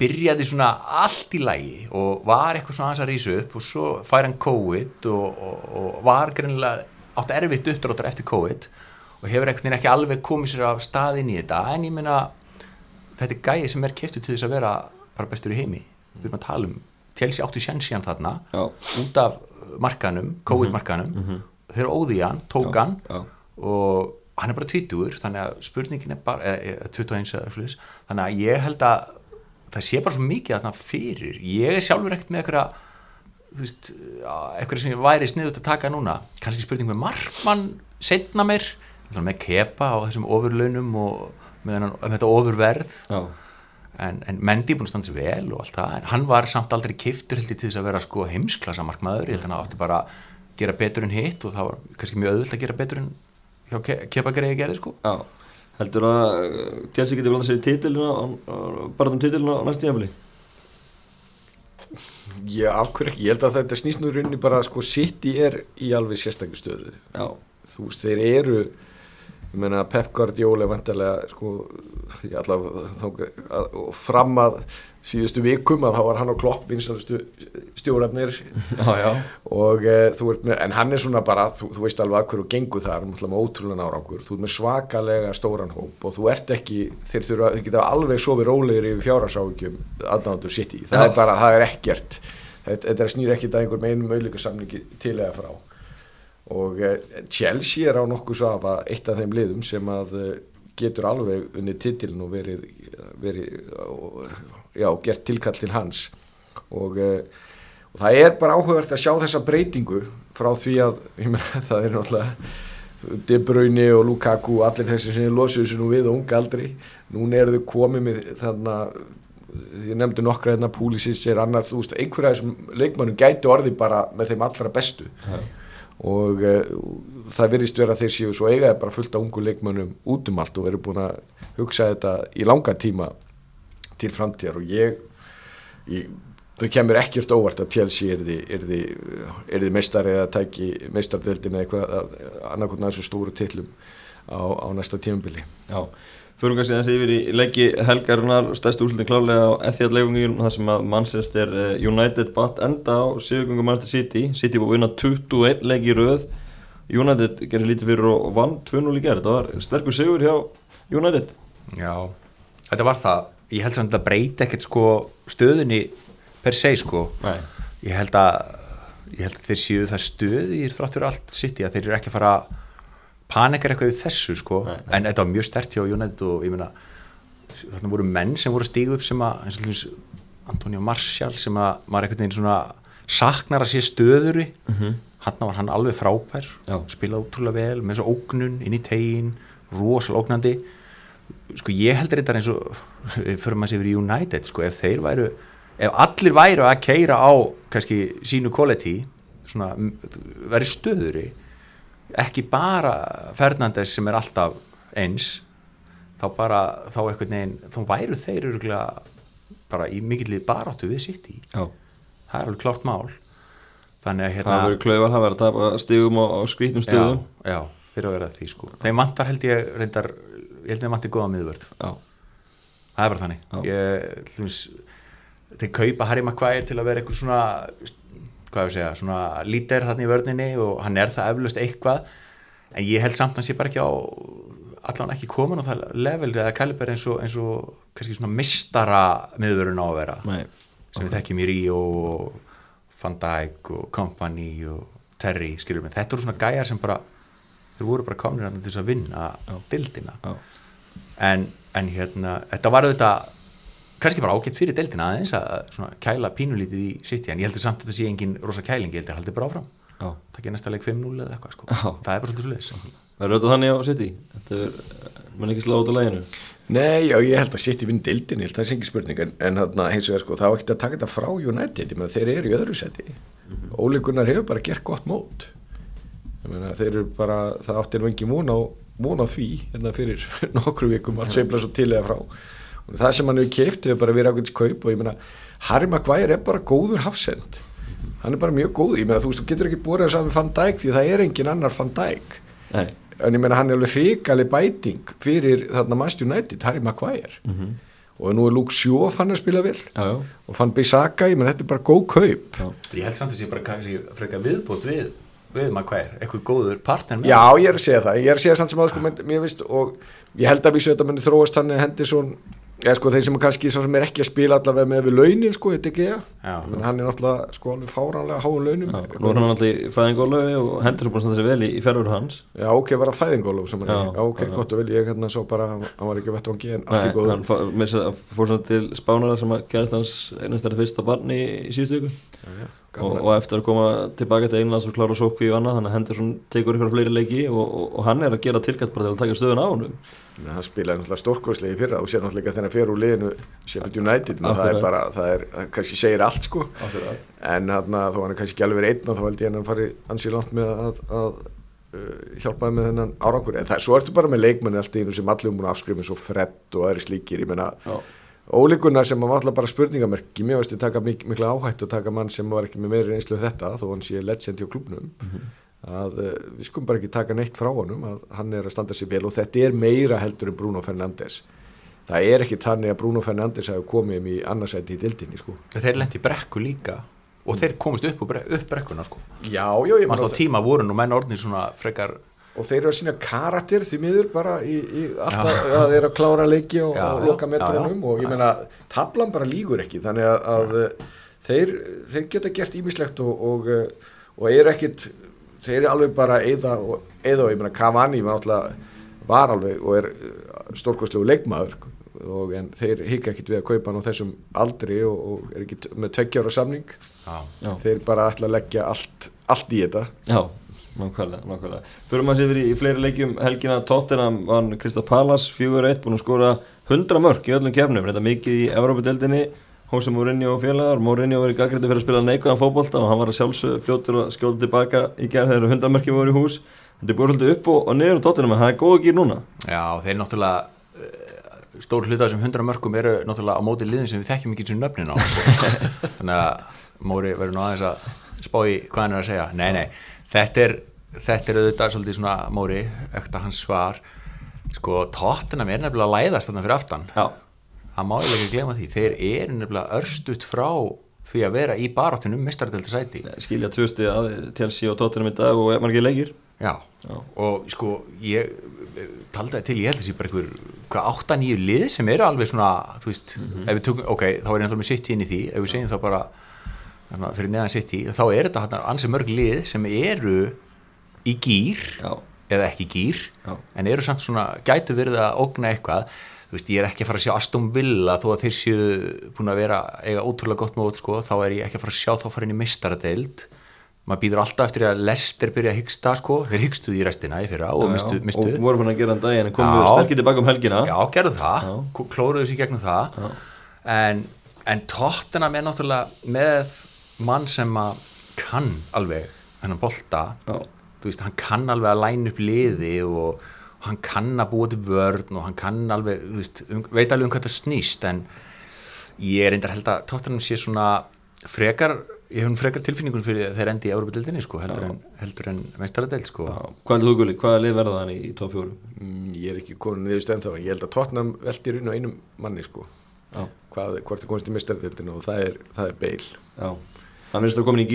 byrjaði svona allt í lægi og var eitthvað svona aðeins að rísa upp og svo fær hann COVID og, og, og var greinilega átt erfitt uppdráttar eftir COVID og hefur einhvern veginn ekki alveg komið sér af staðinn í þetta. En ég meina þetta er gæi sem er keftu til þess að vera bara bestur í heimi. Við erum að tala um Chelsea áttu sjensían þarna Já. út af markanum, COVID-markanum þeir óði hann, tók hann já. og hann er bara 20 þannig að spurningin er bara eh, eh, 21 eða svolítið þannig að ég held að það sé bara svo mikið þarna fyrir. Ég er sjálfur ekkert með eitthvað þú veist, eitthvað sem væri sniðut að taka núna, kannski spurning með markmann setna mér, með kepa á þessum ofurlaunum og með, með þetta ofurverð. Já. En, en Mendy búin að standa sér vel og allt það, en hann var samt aldrei kiftur heldur til þess að vera sko heimsklassa markmaður ég held að hann átti bara að gera betur en hitt og það var kannski mjög öðvöld að gera betur en hjá ke kepa greiði gerði sko Já. Heldur að uh, Chelsea getur blanda sér í títilina bara um títilina á næstu jafnveli? Já, afhverju ekki, ég held að þetta snýst nú í rauninni bara sko City er í alveg sérstaklega stöðu Já. þú veist, þeir eru ég meina Pep Guardiola vantarlega sko, fram að síðustu vikum að þá var hann og Klopp vinstalustu stjórnarnir. Og e, þú ert með, en hann er svona bara, þú, þú veist alveg að hverju gengur þar, ótrúlega árangur, þú ert með svakalega stóran hóp og þú ert ekki, þeir þurfa, þeir geta alveg sofið rólegir yfir fjárhásávíkjum aðnáttur sitt í, það Já. er bara, það er ekkert, þetta, þetta snýr ekkert að einhver með einum auðlíkasamningi til eða frá og e, Chelsea er á nokkuð að eitt af þeim liðum sem að e, getur alveg unni titilin og verið, verið og, já, gert tilkall til hans. Og, og það er bara áhugavert að sjá þessa breytingu frá því að meina, það er náttúrulega De Bruyne og Lukaku allir þessi sem losuðu sér nú við og unga aldri. Núna eru þau komið með þarna ég nefndi nokkra hérna Púlisins er annar, þú veist, einhverja þessum leikmannum gæti orði bara með þeim allra bestu. Já. Og uh, það virðist vera þeir séu svo eigaði bara fullt af ungu leikmönnum út um allt og eru búin að hugsa þetta í langa tíma til framtíðar. Og ég, ég þau kemur ekkert óvart að Chelsea er því, er því, er því meistari eða tæki meistardeldin eða eitthvað annarkotna þessu stóru tillum á, á næsta tímabili. Já, fyrir kannski þessi yfir í leiki helgarinnar. Stærstu úrslutin klálega á Etihad leikungin þar sem að Manchester eh, United batt enda á sigurgöngu Manchester City. City búið að vinna 21 leiki í röð. United gerir lítið fyrir og vann 2-0 í gerð, það var sterkur sigur hjá United. Já, þetta var það. Ég held samt að þetta breyti ekkert sko stöðunni per se sko. Nei. ég held að ég held að þeir séu það stöði í þráttur allt sitt í að þeir eru ekki að fara að panikar eitthvað við þessu sko Nei, nei. en þetta var mjög stert hjá United og ég meina þarna voru menn sem voru stígu upp sem að eins og dæmis Antonio Martial sem að maður einhvern veginn svona saknar að sé stöðuri mm -hmm. hann var hann alveg frábær Já. spilaði ótrúlega vel með svo ógnun inn í tegin, rosalega ógnandi sko ég heldur þetta eins og við förum að sé yfir í United sko ef þeir væru, ef allir væru að keira á kannski sínu quality svona verið stöðuri ekki bara Fernandes sem er alltaf eins þá bara, þá einhvern veginn þá væru þeir örgulega bara í mikillið baráttu við sitt í Já. það er alveg klárt mál. Þannig að Það hérna verður klauvar, það verður að tapa stigum á, á skrítum stigum já, já, eru að vera því sko. Þeim vantar held ég reyndar ég held þeim vantar góða miðvörð. Já, það er bara þannig. Ég, hlumins, þeir kaupa Harry Maguire til að vera eitthvað svona hvað ég segja, svona lítir þarna í vörninni og hann er það eflaust eitthvað en ég held samt að hann sé bara ekki á allan ekki komin á það level eða kaliber eins og, eins og kannski svona mistara miðvörun á að vera nei sem við þekkjum í Ríó og Van Dijk og Company og Terry, skilur mig, þetta voru svona gæjar sem bara, þeir voru bara þarna til þess að vinna dildina Já. en, en hérna þetta var auðvitað kannski bara ágætt fyrir deildina aðeins að svona kæla pínulítið í City en ég heldur samt að þetta sé engin rosa kæling, ég heldur haldið bara áfram Já. það ekki næsta leik 5-0 eða eitthvað sko. Það er bara svolítið svolítið Verður þetta þannig á City? Þetta er, mann ekki slá út á læginu Nei, já, ég held að sitt í vinn dildin, ég held að það er ekki spurning en, en þarna, hins vegar sko, þá er ekki að taka þetta frá United, þeir eru í öðru seti mm -hmm. Óli Gunnar hefur bara gert gott mót ég meina, þeir eru bara, það áttir það sem hann hefur keift hefur bara verið ákveðins kaup og ég meina, Harry Maguire er bara góður hafsend, hann er bara mjög góð ég meina, þú veist, þú getur ekki búið að saman Van Dijk því það er engin annar Van Dijk. Nei. En ég meina hann er alveg hrikalig bæting fyrir þarna Manchester United, Harry Maguire. Mhm. og nú er Luke Shaw fann að spila vel. Já, já. Og fann Bissaka, ég meina þetta er bara góð kaup. Já. ég held samt að sé bara kannski frekar viðbútt við, við Maguire, eitthvað góður partner með já ég er að segja það, ég er að segja samt sem að sko, menn- mér veist og ég held að vísu þetta muni þróast hann Henderson eða sko þeir sem kannski svo sem er ekki að spila allavega með við launin sko, þetta ekki ég hann er náttúrulega sko alveg fáránlega háum launum. Já, nú er hann alltaf í fæðingólu og hendur svo búin að standa sér vel í, í ferður hans. Já, ok, var það fæðingólu sem hann Já, er Já, ok, já. gott og vel, ég hérna svo bara hann hann var ekki að vettvangi en allt Nei, í góðu. hann fá- með þess að fór svona til spánara sem að gerðist hans einast þeirra fyrsta barni í, í síðustu viku og, og eftir að koma tilbaka til Englands og klára sókvi og annað þannig að Henderson tekur ykkur fleiri leiki og, og, og hann er að gera tilkætt bara til að taka stöðun á honum. Men hann spilaði náttúrulega stórkvæslega í fyrra og sér náttúrulega þegar hann fer úr liðinu Sheffield United, menn það er Akkurat. bara það er, það kannski segir allt sko. En hann þó hann er kannski ekki alveg verið einn þá held ég hann að fari ansi langt með að, að uh, hjálpaði með þennan árangur. En það, svo ertu bara með leikmenni allt í einu sem allir múin að afskrifja svo fredd og aðri slíkir ég menna Já. ólíkuna sem var alltaf bara spurningamerki mér veist ég taka mik mikla áhætt og taka mann sem var ekki með meiri einslu þetta þó hann sé legend hjá klubnum að uh, við skulum bara ekki taka neitt frá honum að hann er að standa sér vel og þetta er meira heldur en Bruno Fernandes það er ekki þannig að Bruno Fernandes hafi komið um í annarsæti í dildinni sko. þeir lendi brekku líka og þeir komist upp, upp brekkuna sko. já, já, meina á tíma voru nú menn orðnir svona frekar og þeir eru að sína karakter því miður bara í, í alltaf að þeir eru að klára leiki og, Já, og já, loka metrónum já, já. og ég meina tablan bara lígur ekki þannig að, að uh, þeir, þeir geta gert ímislegt og, og, uh, og eru ekkit þeir eru alveg bara eða og, eða og ég meina Cavani var, alveg og er stórkostlegu leikmaður og en þeir hika ekkit við að kaupa hann á þessum aldri og, og er ekki með tveggjára samning. Já, Já, þeir bara ætla að leggja allt, allt í þetta. Já nákvæmlega, nákvæmlega. Fyrir maður sér fyrir í fleiri leikjum helgina. Tottenham vann Krista Pallas 4-1 búin að skora 100 mörg í öllum kefnum þetta mikið í Evrópadeldinni Hósi Mourinho og félagar. Mourinho var í gaggrindi fyrir að spila neikvæðan fótbolta og hann var að sjálfsög fljótur og skjóða tilbaka í gerð þegar 100 mörki voru í hús. Þetta er búin svolítið upp og, og niður á Tottenham en það er góð að gera núna. Já, þeir náttúrulega eh, stór hluta þessum hundra mörkum eru náttúrulega á móti liðin sem við þekkjum ekki sem nöfnin á. Þannig að Móri verður nú aðeins að spá í hvað hann er að segja. Nei, nei, þetta er þetta er auðvitað svolítið svona Móri ekta hans svar. Sko, tóttina er nefnilega að læðast þarna fyrir aftan. Já, það má ég ekki glema því. Þeir eru nefnilega örstutt frá því að vera í baráttunum mistaradölda sæti. Skilja tvösti að Chelsea og Tottenham í dag og margir leikir. Já. Já. og sko ég eh, taldi það til, ég held þessi bara einhver hvað átta nýju lið sem eru alveg svona þú veist, ef við tökum, ok, þá er ég náttúrulega með City inn í því, ef við segjum þá bara þannig, að fyrir neðan City, þá er þetta þarna ansið mörg lið sem eru í gýr Já, eða ekki gýr Já. en eru samt svona, gætu verið að ógna eitthvað. Þú veist, ég er ekki að fara að sjá Aston Villa þó að þeir séu búin að vera eiga ótrúlega gott mót, sko, þá er ég ekki að fara að sjá þá fara inn í mistaradeild maður býður alltaf eftir að Lester byrja að hyggsta, sko, þeir hyggstuði í restina í fyrra og mistu, já, mistu og voru fann að gera hann daginn en komu Já. sterkir tilbaka um helgina. Já, gerðu það, klóruðu sér gegnum það. En, en Tottenham er náttúrulega með mann sem að kann alveg hennan bolta Já. þú veist, hann kann alveg að læna upp liði og hann kann að búa til vörn og hann kann alveg, þú veist, um, veit alveg um hvað það snýst en ég er reyndar held að Tottenham sé svona frekar ég hef hún frekar tilfinningun fyrir þeir endi í Európa-dildinni sko, heldur en, heldur en meistaradeild sko. Hvað er þú Gulli, hvaða lið verða þannig í top 4? Mm, ég er ekki komin niður stönd þá ég held að Tottenham veltir inn á einum manni sko. Já, Hvað, hvort er komist í mistardildinu og það er, það er Bale já Hann finnst þú komin í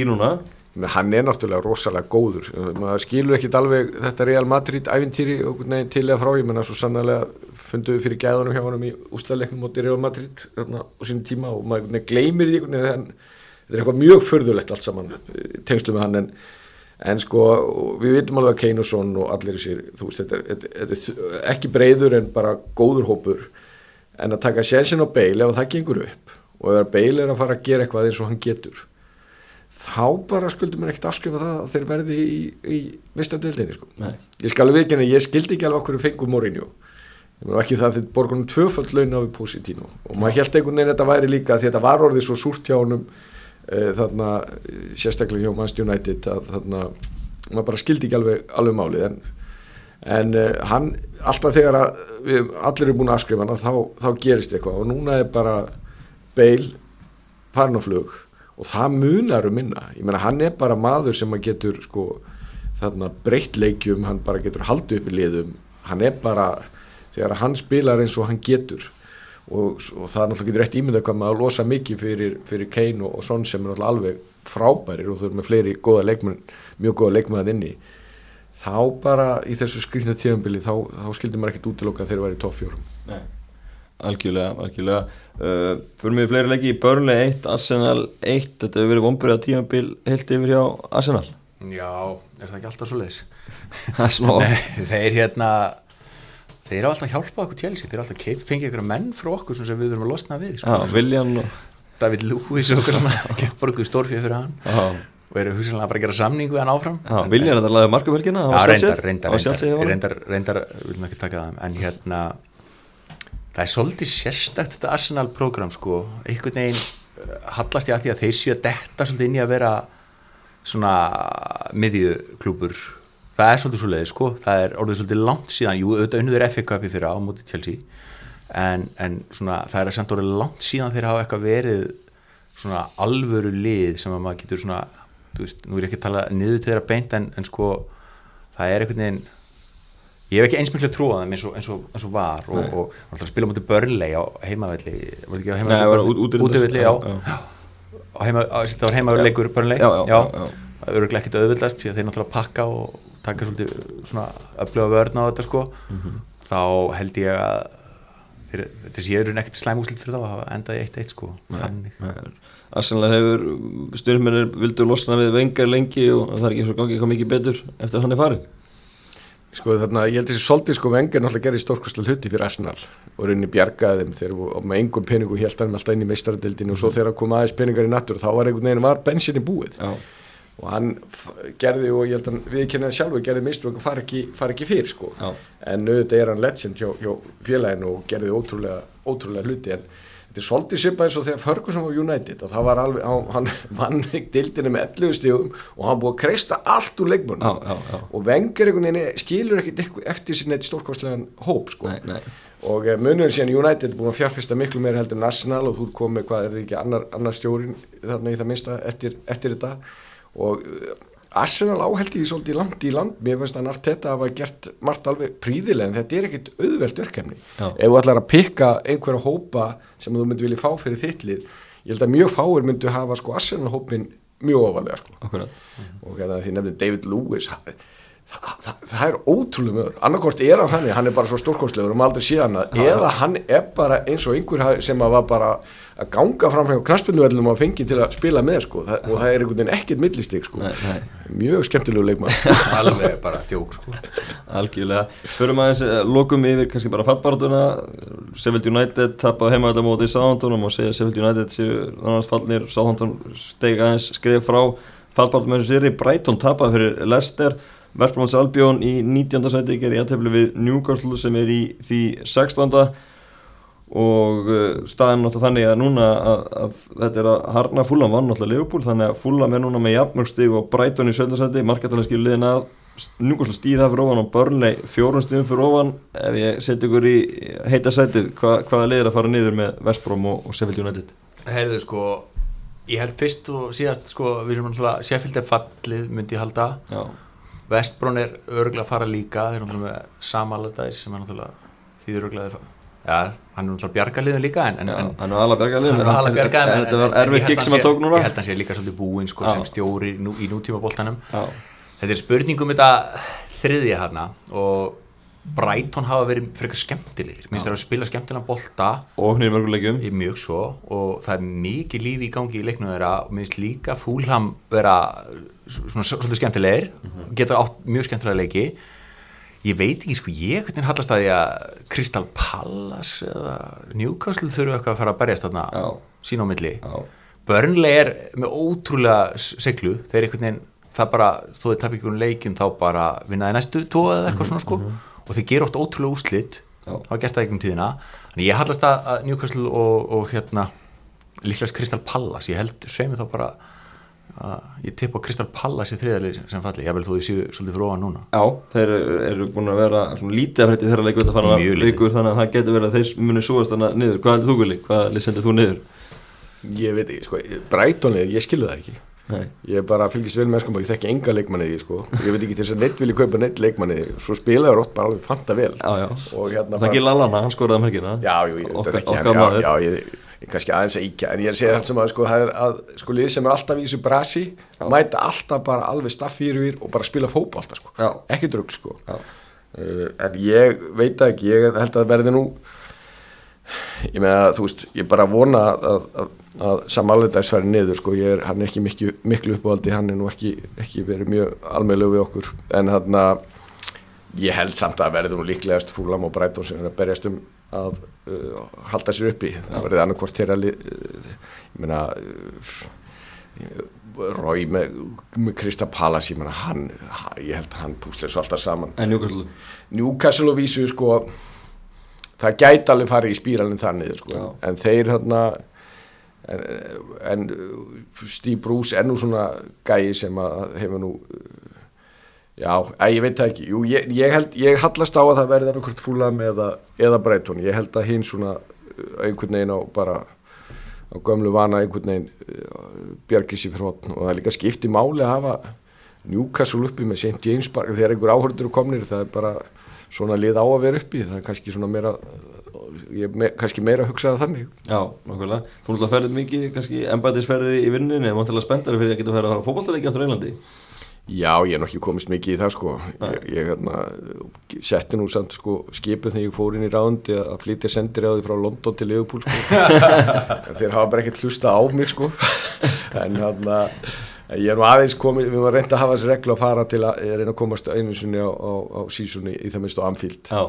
Men hann er náttúrulega rosalega góður. Maður skilur ekkit alveg þetta Real Madrid ævintýri og neginn til eða frá. Ég menna svo sannlega fundu við fyrir gæðunum hjá honum í ústæðleiknum móti Real Madrid þarna, á sínum tíma og maður gleymir því þetta er eitthvað mjög förðulegt allt saman eh, tengslu með hann. En, en sko við vitum alveg að Kane og Son og allir þessir þú veist þetta, er- þetta, er ekki breyður en bara góður hópur. En að taka sénsinn á Bale ef það gengur upp og ef Bale er að fara að gera eitthvað eins og hann getur þá bara skuldum mér ekkert afskrifa það að þeir verði í, í mistandildinni sko. Ég skal alveg ekki en ég skildi ekki alveg okkur ég meina ekki það að þeir borgunum tvöföld laun á við Positino og maður held einhvern veginn að þetta væri líka því þetta var orðið svo súrt hjá honum uh, þarna eh, sérstaklega hjá Manchester United að þarna maður bara skildi ekki alveg, alveg málið. En, en uh, hann alltaf þegar að við allir eru búin að afskrifa hann þá, þá gerist eitthvað. Og núna er bara Bale farin á flug og það munar um minna. Ég meina hann er bara maður sem að getur sko þarna breytt leikjum hann bara getur haldið upp í liðum. Hann er bara, þegar hann spilar eins og hann getur. Og, og það er náttúrulega getur rétt ímyndað hvað maður losa mikið fyrir, fyrir Kane og, og Son sem er náttúrulega alveg frábærir og þau eru með fleiri góða leikmenn, mjög góða leikmenn inni. Þá bara í þessu skrýtna tíðanbili þá, þá skildi maður ekkert útiloka þegar þeir væri í topp fjórum. Nei Algjörlega, algjörlega. Uh, Fyrir mig fleiri leiki. Í Burnley 1, Arsenal 1 Þetta hefur verið vonbyrjað tímabil heilt yfir hjá Arsenal. Já, er það ekki alltaf svo leiðis? Er Nei, þeir hérna þeir eru alltaf hjálpað okkur tjelsi þeir eru alltaf keif, fengið ykkur menn frá okkur sem við þurfum að losna við sko. Já, Viljan og David Lewis og okkur kempar okkur stórfið fyrir hann. Já, og eru hugsanlega að fara að gera samningu við hann áfram. Já Viljan er þetta laðið markaverkina Já, reyndar, reyndar, reyndar, reyndar reyndar, reyndar, við viljum ekki taka það en hérna það er svolítið sérstakt þetta Arsenal-program sko, einhvern veginn uh, hallast ég að því að þeir séu að detta svolítið inn í að vera svona miðjuklúpur það er svolítið svolítið sko, það er orðið svolítið langt síðan, jú, auðvitað unnur FA Cupi fyrir á móti Chelsea. En, en svona það er samt orðið langt síðan þeir hafa eitthvað verið svona alvöru lið sem að maður getur svona, þú veist, nú er ekki að tala niður til þeirra beint en, en sko það er einhvern veginn ég hef ekki eins miklu trúið þeim eins og, eins og, eins og var og, og, og spila mútið börnlei á heimavelli var þetta ekki á Nei, það var. Á á, heimavelleikur börnlei það eru ekkert auðvildast því að þeir náttúrulega pakka og taka svolítið svona öfluga vörn á þetta sko. Mhm. þá held ég að þessi ég eru nekkert slæmúslit fyrir þá hafa endað í 1-1 sko. Arsenal hefur styrmennir vildu losna við vengar lengi og það er ekki svo gangið eitthvað mikið betur eftir að hann er farin Sko þarna, ég held þessi svolítið sko vengar náttúrulega gerði stórkostlega hluti fyrir Arsenal og rauninni bjargaði þeim þegar og með engum peningu held hann alltaf inn í meistaradildinu og svo þegar kom aðeins peningar í nattur þá var einhvern veginn var bensinni búið. Já, og hann gerði og ég held hann viðkennaði sjálfur gerði mistur og fara ekki, fara ekki fyrir sko. Já. en auðvitað er hann legend hjá, hjá félaginu og gerði ótrúlega, ótrúlega hluti en þetta er svolítið svipað eins og þegar Ferguson var United og það var alveg, hann, hann vann dildinu með 11 stíðum og hann búið að kreista allt úr leikmönnum já, já, já. og vengur einhvern veginn skilur eitthvað eftir sér neitt stórkostlegan hóp sko. Nei, nei. og uh, munurinn síðan United búin að fjárfesta miklu meira heldur en Arsenal og þú komið hvað er það ekki annar, annar stjórin þarna í það minnsta eftir, eftir þetta og uh, Arsenal áheldi því svolítið langt í land. Mér finnst að Arteta hafa gert margt alveg príðilega en þetta er ekkit auðvelt verkefni. Já. ef þú ætlar að pikka einhverja hópa sem þú myndi vilja fá fyrir þittlið ég held að mjög fáir myndu hafa sko Arsenal hópin mjög ofalega sko. Akkurat. Og hérna því nefnir David Lewis það, það, það, það er ótrúlega mögur. Annarkort er hann þannig, hann er bara svo stórkostlegur og maður aldrei síðan að eða hann er bara eins og einhver sem að var bara að ganga fram hjá knaspinnuvellinum og fengi til að spila með sko. Það, og það er einhvern veginn ekkert millistig sko. Nei, nei. mjög skemmtilegu leikmann alveg bara djók sko. Algjörlega, förum aðeins, eh, lokum yfir kannski bara fallbaratuna Sheffield United tapað heima þetta móti í Southampton og segja Sheffield United séu annars fallnir. Southampton steg aðeins skrif frá fallbaratum með þessu séri, Brighton tapað fyrir Leicester, Verkbróns Albjón í 19. sæti gerir jættefli við Newcastle sem er í því 16. og uh, staðan náttúrulega þannig að núna að, að þetta er að harna Fulham vann náttúrulega Leopold þannig að Fulham er núna með jafnmörgstig og Brighton í sjöldasæti, markatalega skilur liðin að Newcastle stíð það fyrir ofan og Burnley fjórun stíðum fyrir ofan. Ef ég seti ykkur í heita sætið hva, hvaða lið er að fara niður með Vestbrom og, og Sheffield United? Heyrðu sko, ég held fyrst og síðast sko, við erum náttúrulega Sheffield er fallið, myndi ég halda. Já, Vestbrón er örgulega að fara líka þeir eru náttúrulega er ja, hann er náttúrulega bjargaliðin líka en, en, já en hann er alveg hann er alveg bjargað en þetta var erfið gig sem hann tók núna. ég held að hann sé líka svolítið búinn sko, Já. sem stjóri nú, í nútíma boltanum Já, þetta er spurning um þetta þriðja hana og Brighton hafa verið frekar skemmtilegir. Minnst þeir hafa spilað skemmtilegan bolta. Og hún er mörgulegjum í mjög svo og það er mikið lífi í gangi í leiknum þeirra og minnst líka fúlham vera svona svolítið skemmtilegir. Geta átt mjög skemmtilega leiki ég veit ekki sko, ég hvernig hallast að því að Crystal Palace eða Newcastle þurfu eitthvað að fara að berjast þarna Já. sín á milli. Já, Burnley er með ótrúlega s- siglu, þeir einhvern veginn það bara, þó þið tapir ekki um leikin þá bara vinnaði næstu tvo eða eitthvað svona sko. Og þeir gera oft ótrúlega Já. hafa gert það einhvern tíðina. En ég hallast að, að Newcastle og, og hérna líklegast Crystal Palace, ég held sveimi þá bara að ég tipp á Crystal Palace í þriðalið sem falli, ég vil þó því séu svolítið fyrir ofan núna Já, þeir eru, búin að vera svona lítið af hrætti þeirra leikur þetta fann Mjög að leikur þannig að það getur verið að þeir muni súast þannig niður. Hvað heldur þú Gulli? Hvað lið sendir þú niður? ég veit ekki, sko, Brightonlega, ég skilu það ekki Nei, ég er bara að fylgjast vel með sko, ég þekki enga leikmanni sko. ég veit ekki til þess að neitt vilja kaupa neitt leikmanni svo spilaður ótt bara alveg fanta vel já, já. og hérna Það ekki Lallana, hann skoraði Já, þetta já, já, kannski aðeins að íkja, en ég er að segja hann sem að sko, það er að, sko, lið sem er alltaf í þessu brasi, mæta alltaf bara alveg staffýruvir og bara spila fótbolta, sko, Já. ekki drugl, sko, Já. uh, en ég veit ekki, ég held að það verði nú, ég meina þú veist, ég bara vona að, að, að samalvitaðis færi niður sko, ég er, hann er ekki miklu, miklu uppáhaldi hann er nú ekki, ekki verið mjög almeinlegu við okkur, en hann að ég held samt að verður nú líklegast fúlam og Breitón sem er að berjast um að uh, halda sér uppi það verður annarkvort þeirra uh, ég meina uh, Rói með, með Krista Pallas ég meina hann, ég held að hann púslega svo alltaf saman En Newcastle? Newcastle og vísu sko það gæti alveg farið í spíralinn þannig sko. en þeir hérna en, en Steve Bruce er nú svona gæi sem að hefur nú já, að, ég veit það ekki. Jú, ég, ég, held, ég hallast á að það verði einhvert fúlam eða, eða breytun ég held að hinn svona einhvern veginn á bara á gömlu vana einhvern veginn bjargis í frótn og það er líka skipti máli að hafa Newcastle uppi með St. James Park þegar einhver áhörður komnir. Það er bara svona lið á að vera uppi. Það er kannski svona meira ég me, kannski meira að hugsa það þannig. Já, nákvæmlega, þú náttúrulega ferðið mikið kannski embætisferðir í vinninni en vantilega spendari fyrir að geta að fara að fókbaltaleiki áttur Englandi Já, ég er nokkið komist mikið í það sko. Ég, ég hérna, setti nú samt sko skipið þegar ég fór inn í ráðundi að flytja sendir á því frá London til Liverpool sko. Þeir hafa bara ekkert hlusta á mig sko. En hérna ég er nú aðeins komið, við varum reynd að hafa þessi reglu að fara til að, reynd að komast einu sinni á, á, á sísunni í það minnst á Anfield. Já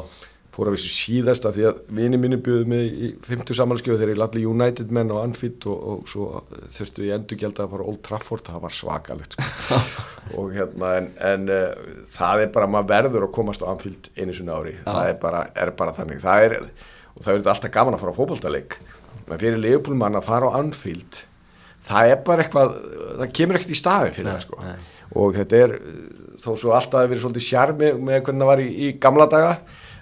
fór að vissu síðast að því að vini minni bjöðu mig í 50 samanskjöfu þegar ég lalli United menn á Anfield og, og svo þurftu ég endur gælda að fara Old Trafford, það var svakalegt sko. og hérna en, en uh, það er bara, maður verður að komast á Anfield einu svona ári, ja. það er bara, er bara þannig, það er, og það er alltaf gaman að fara á fókbaltaleik, menn fyrir leifbúlmann að fara á Anfield það er bara eitthvað, það kemur ekkert í staði fyrir það sko, nei. og þetta er þó svo alltaf að vera svolítið sjarmi með hvernig það var í, í gamla daga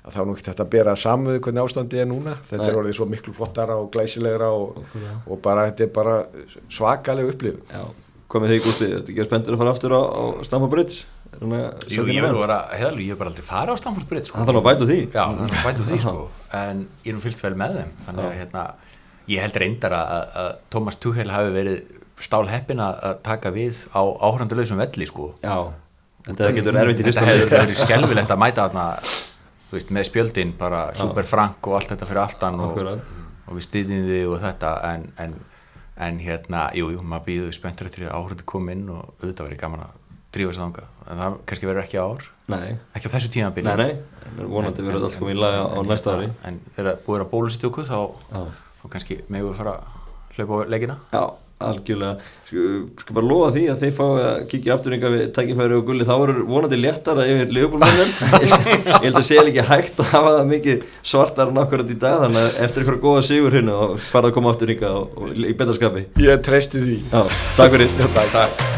að þá er nú ekki þetta að bera samuðu hvernig ástandi er núna. Þetta Nei. er orðið svo miklu flottara og glæsilegra og, og bara þetta er bara svakalega upplifun. Komið þig úti, þetta ger spendur að fara aftur á, á Stamford Bridge? Jú, ég verður að vera, heðalú, ég hef bara aldrei farið á Stamford Bridge sko. Það þarf að bætu því. Já, það þarf að bætu því sko. En ég er nú fylgst vel með þeim þannig að hérna, ég held reyndar að, að Thomas Tuchel hafi verið stál heppin að taka við á áhranduleysum velli sko. Já, þetta getur erfitt í fyrsta Þetta hefur verið skelvilegt að mæta þarna veist, með spjöldin bara super frank og allt þetta fyrir aftan og, og við stýðum þið og þetta en, en, en hérna, jú, jú, maður býður spenntur eftir að áhröndu koma inn og auðvitað verið gaman að drífa sér þánga en það kannski verður ekki ár. Nei. ekki á þessu tíma Nei, nei, vonandi verður alltaf komið í laga á næsta ári. En þegar búið að bólusitt okkur þá, þá kannski meður fara að hlaupa á leggina Já algjörlega, sko, sko bara lofa því að þeir fá að kíkja afturringa við tækifæri og gulli, þá eru vonandi léttara yfir liðbólmennum, ég held að sé ekki hægt að hafa það mikið svartar nákvæmlega í dag, þannig að eftir einhverja góða sigur hérna og fara að koma afturringa í betarskapi Ég treysti því. Já, Takk fyrir. Takk.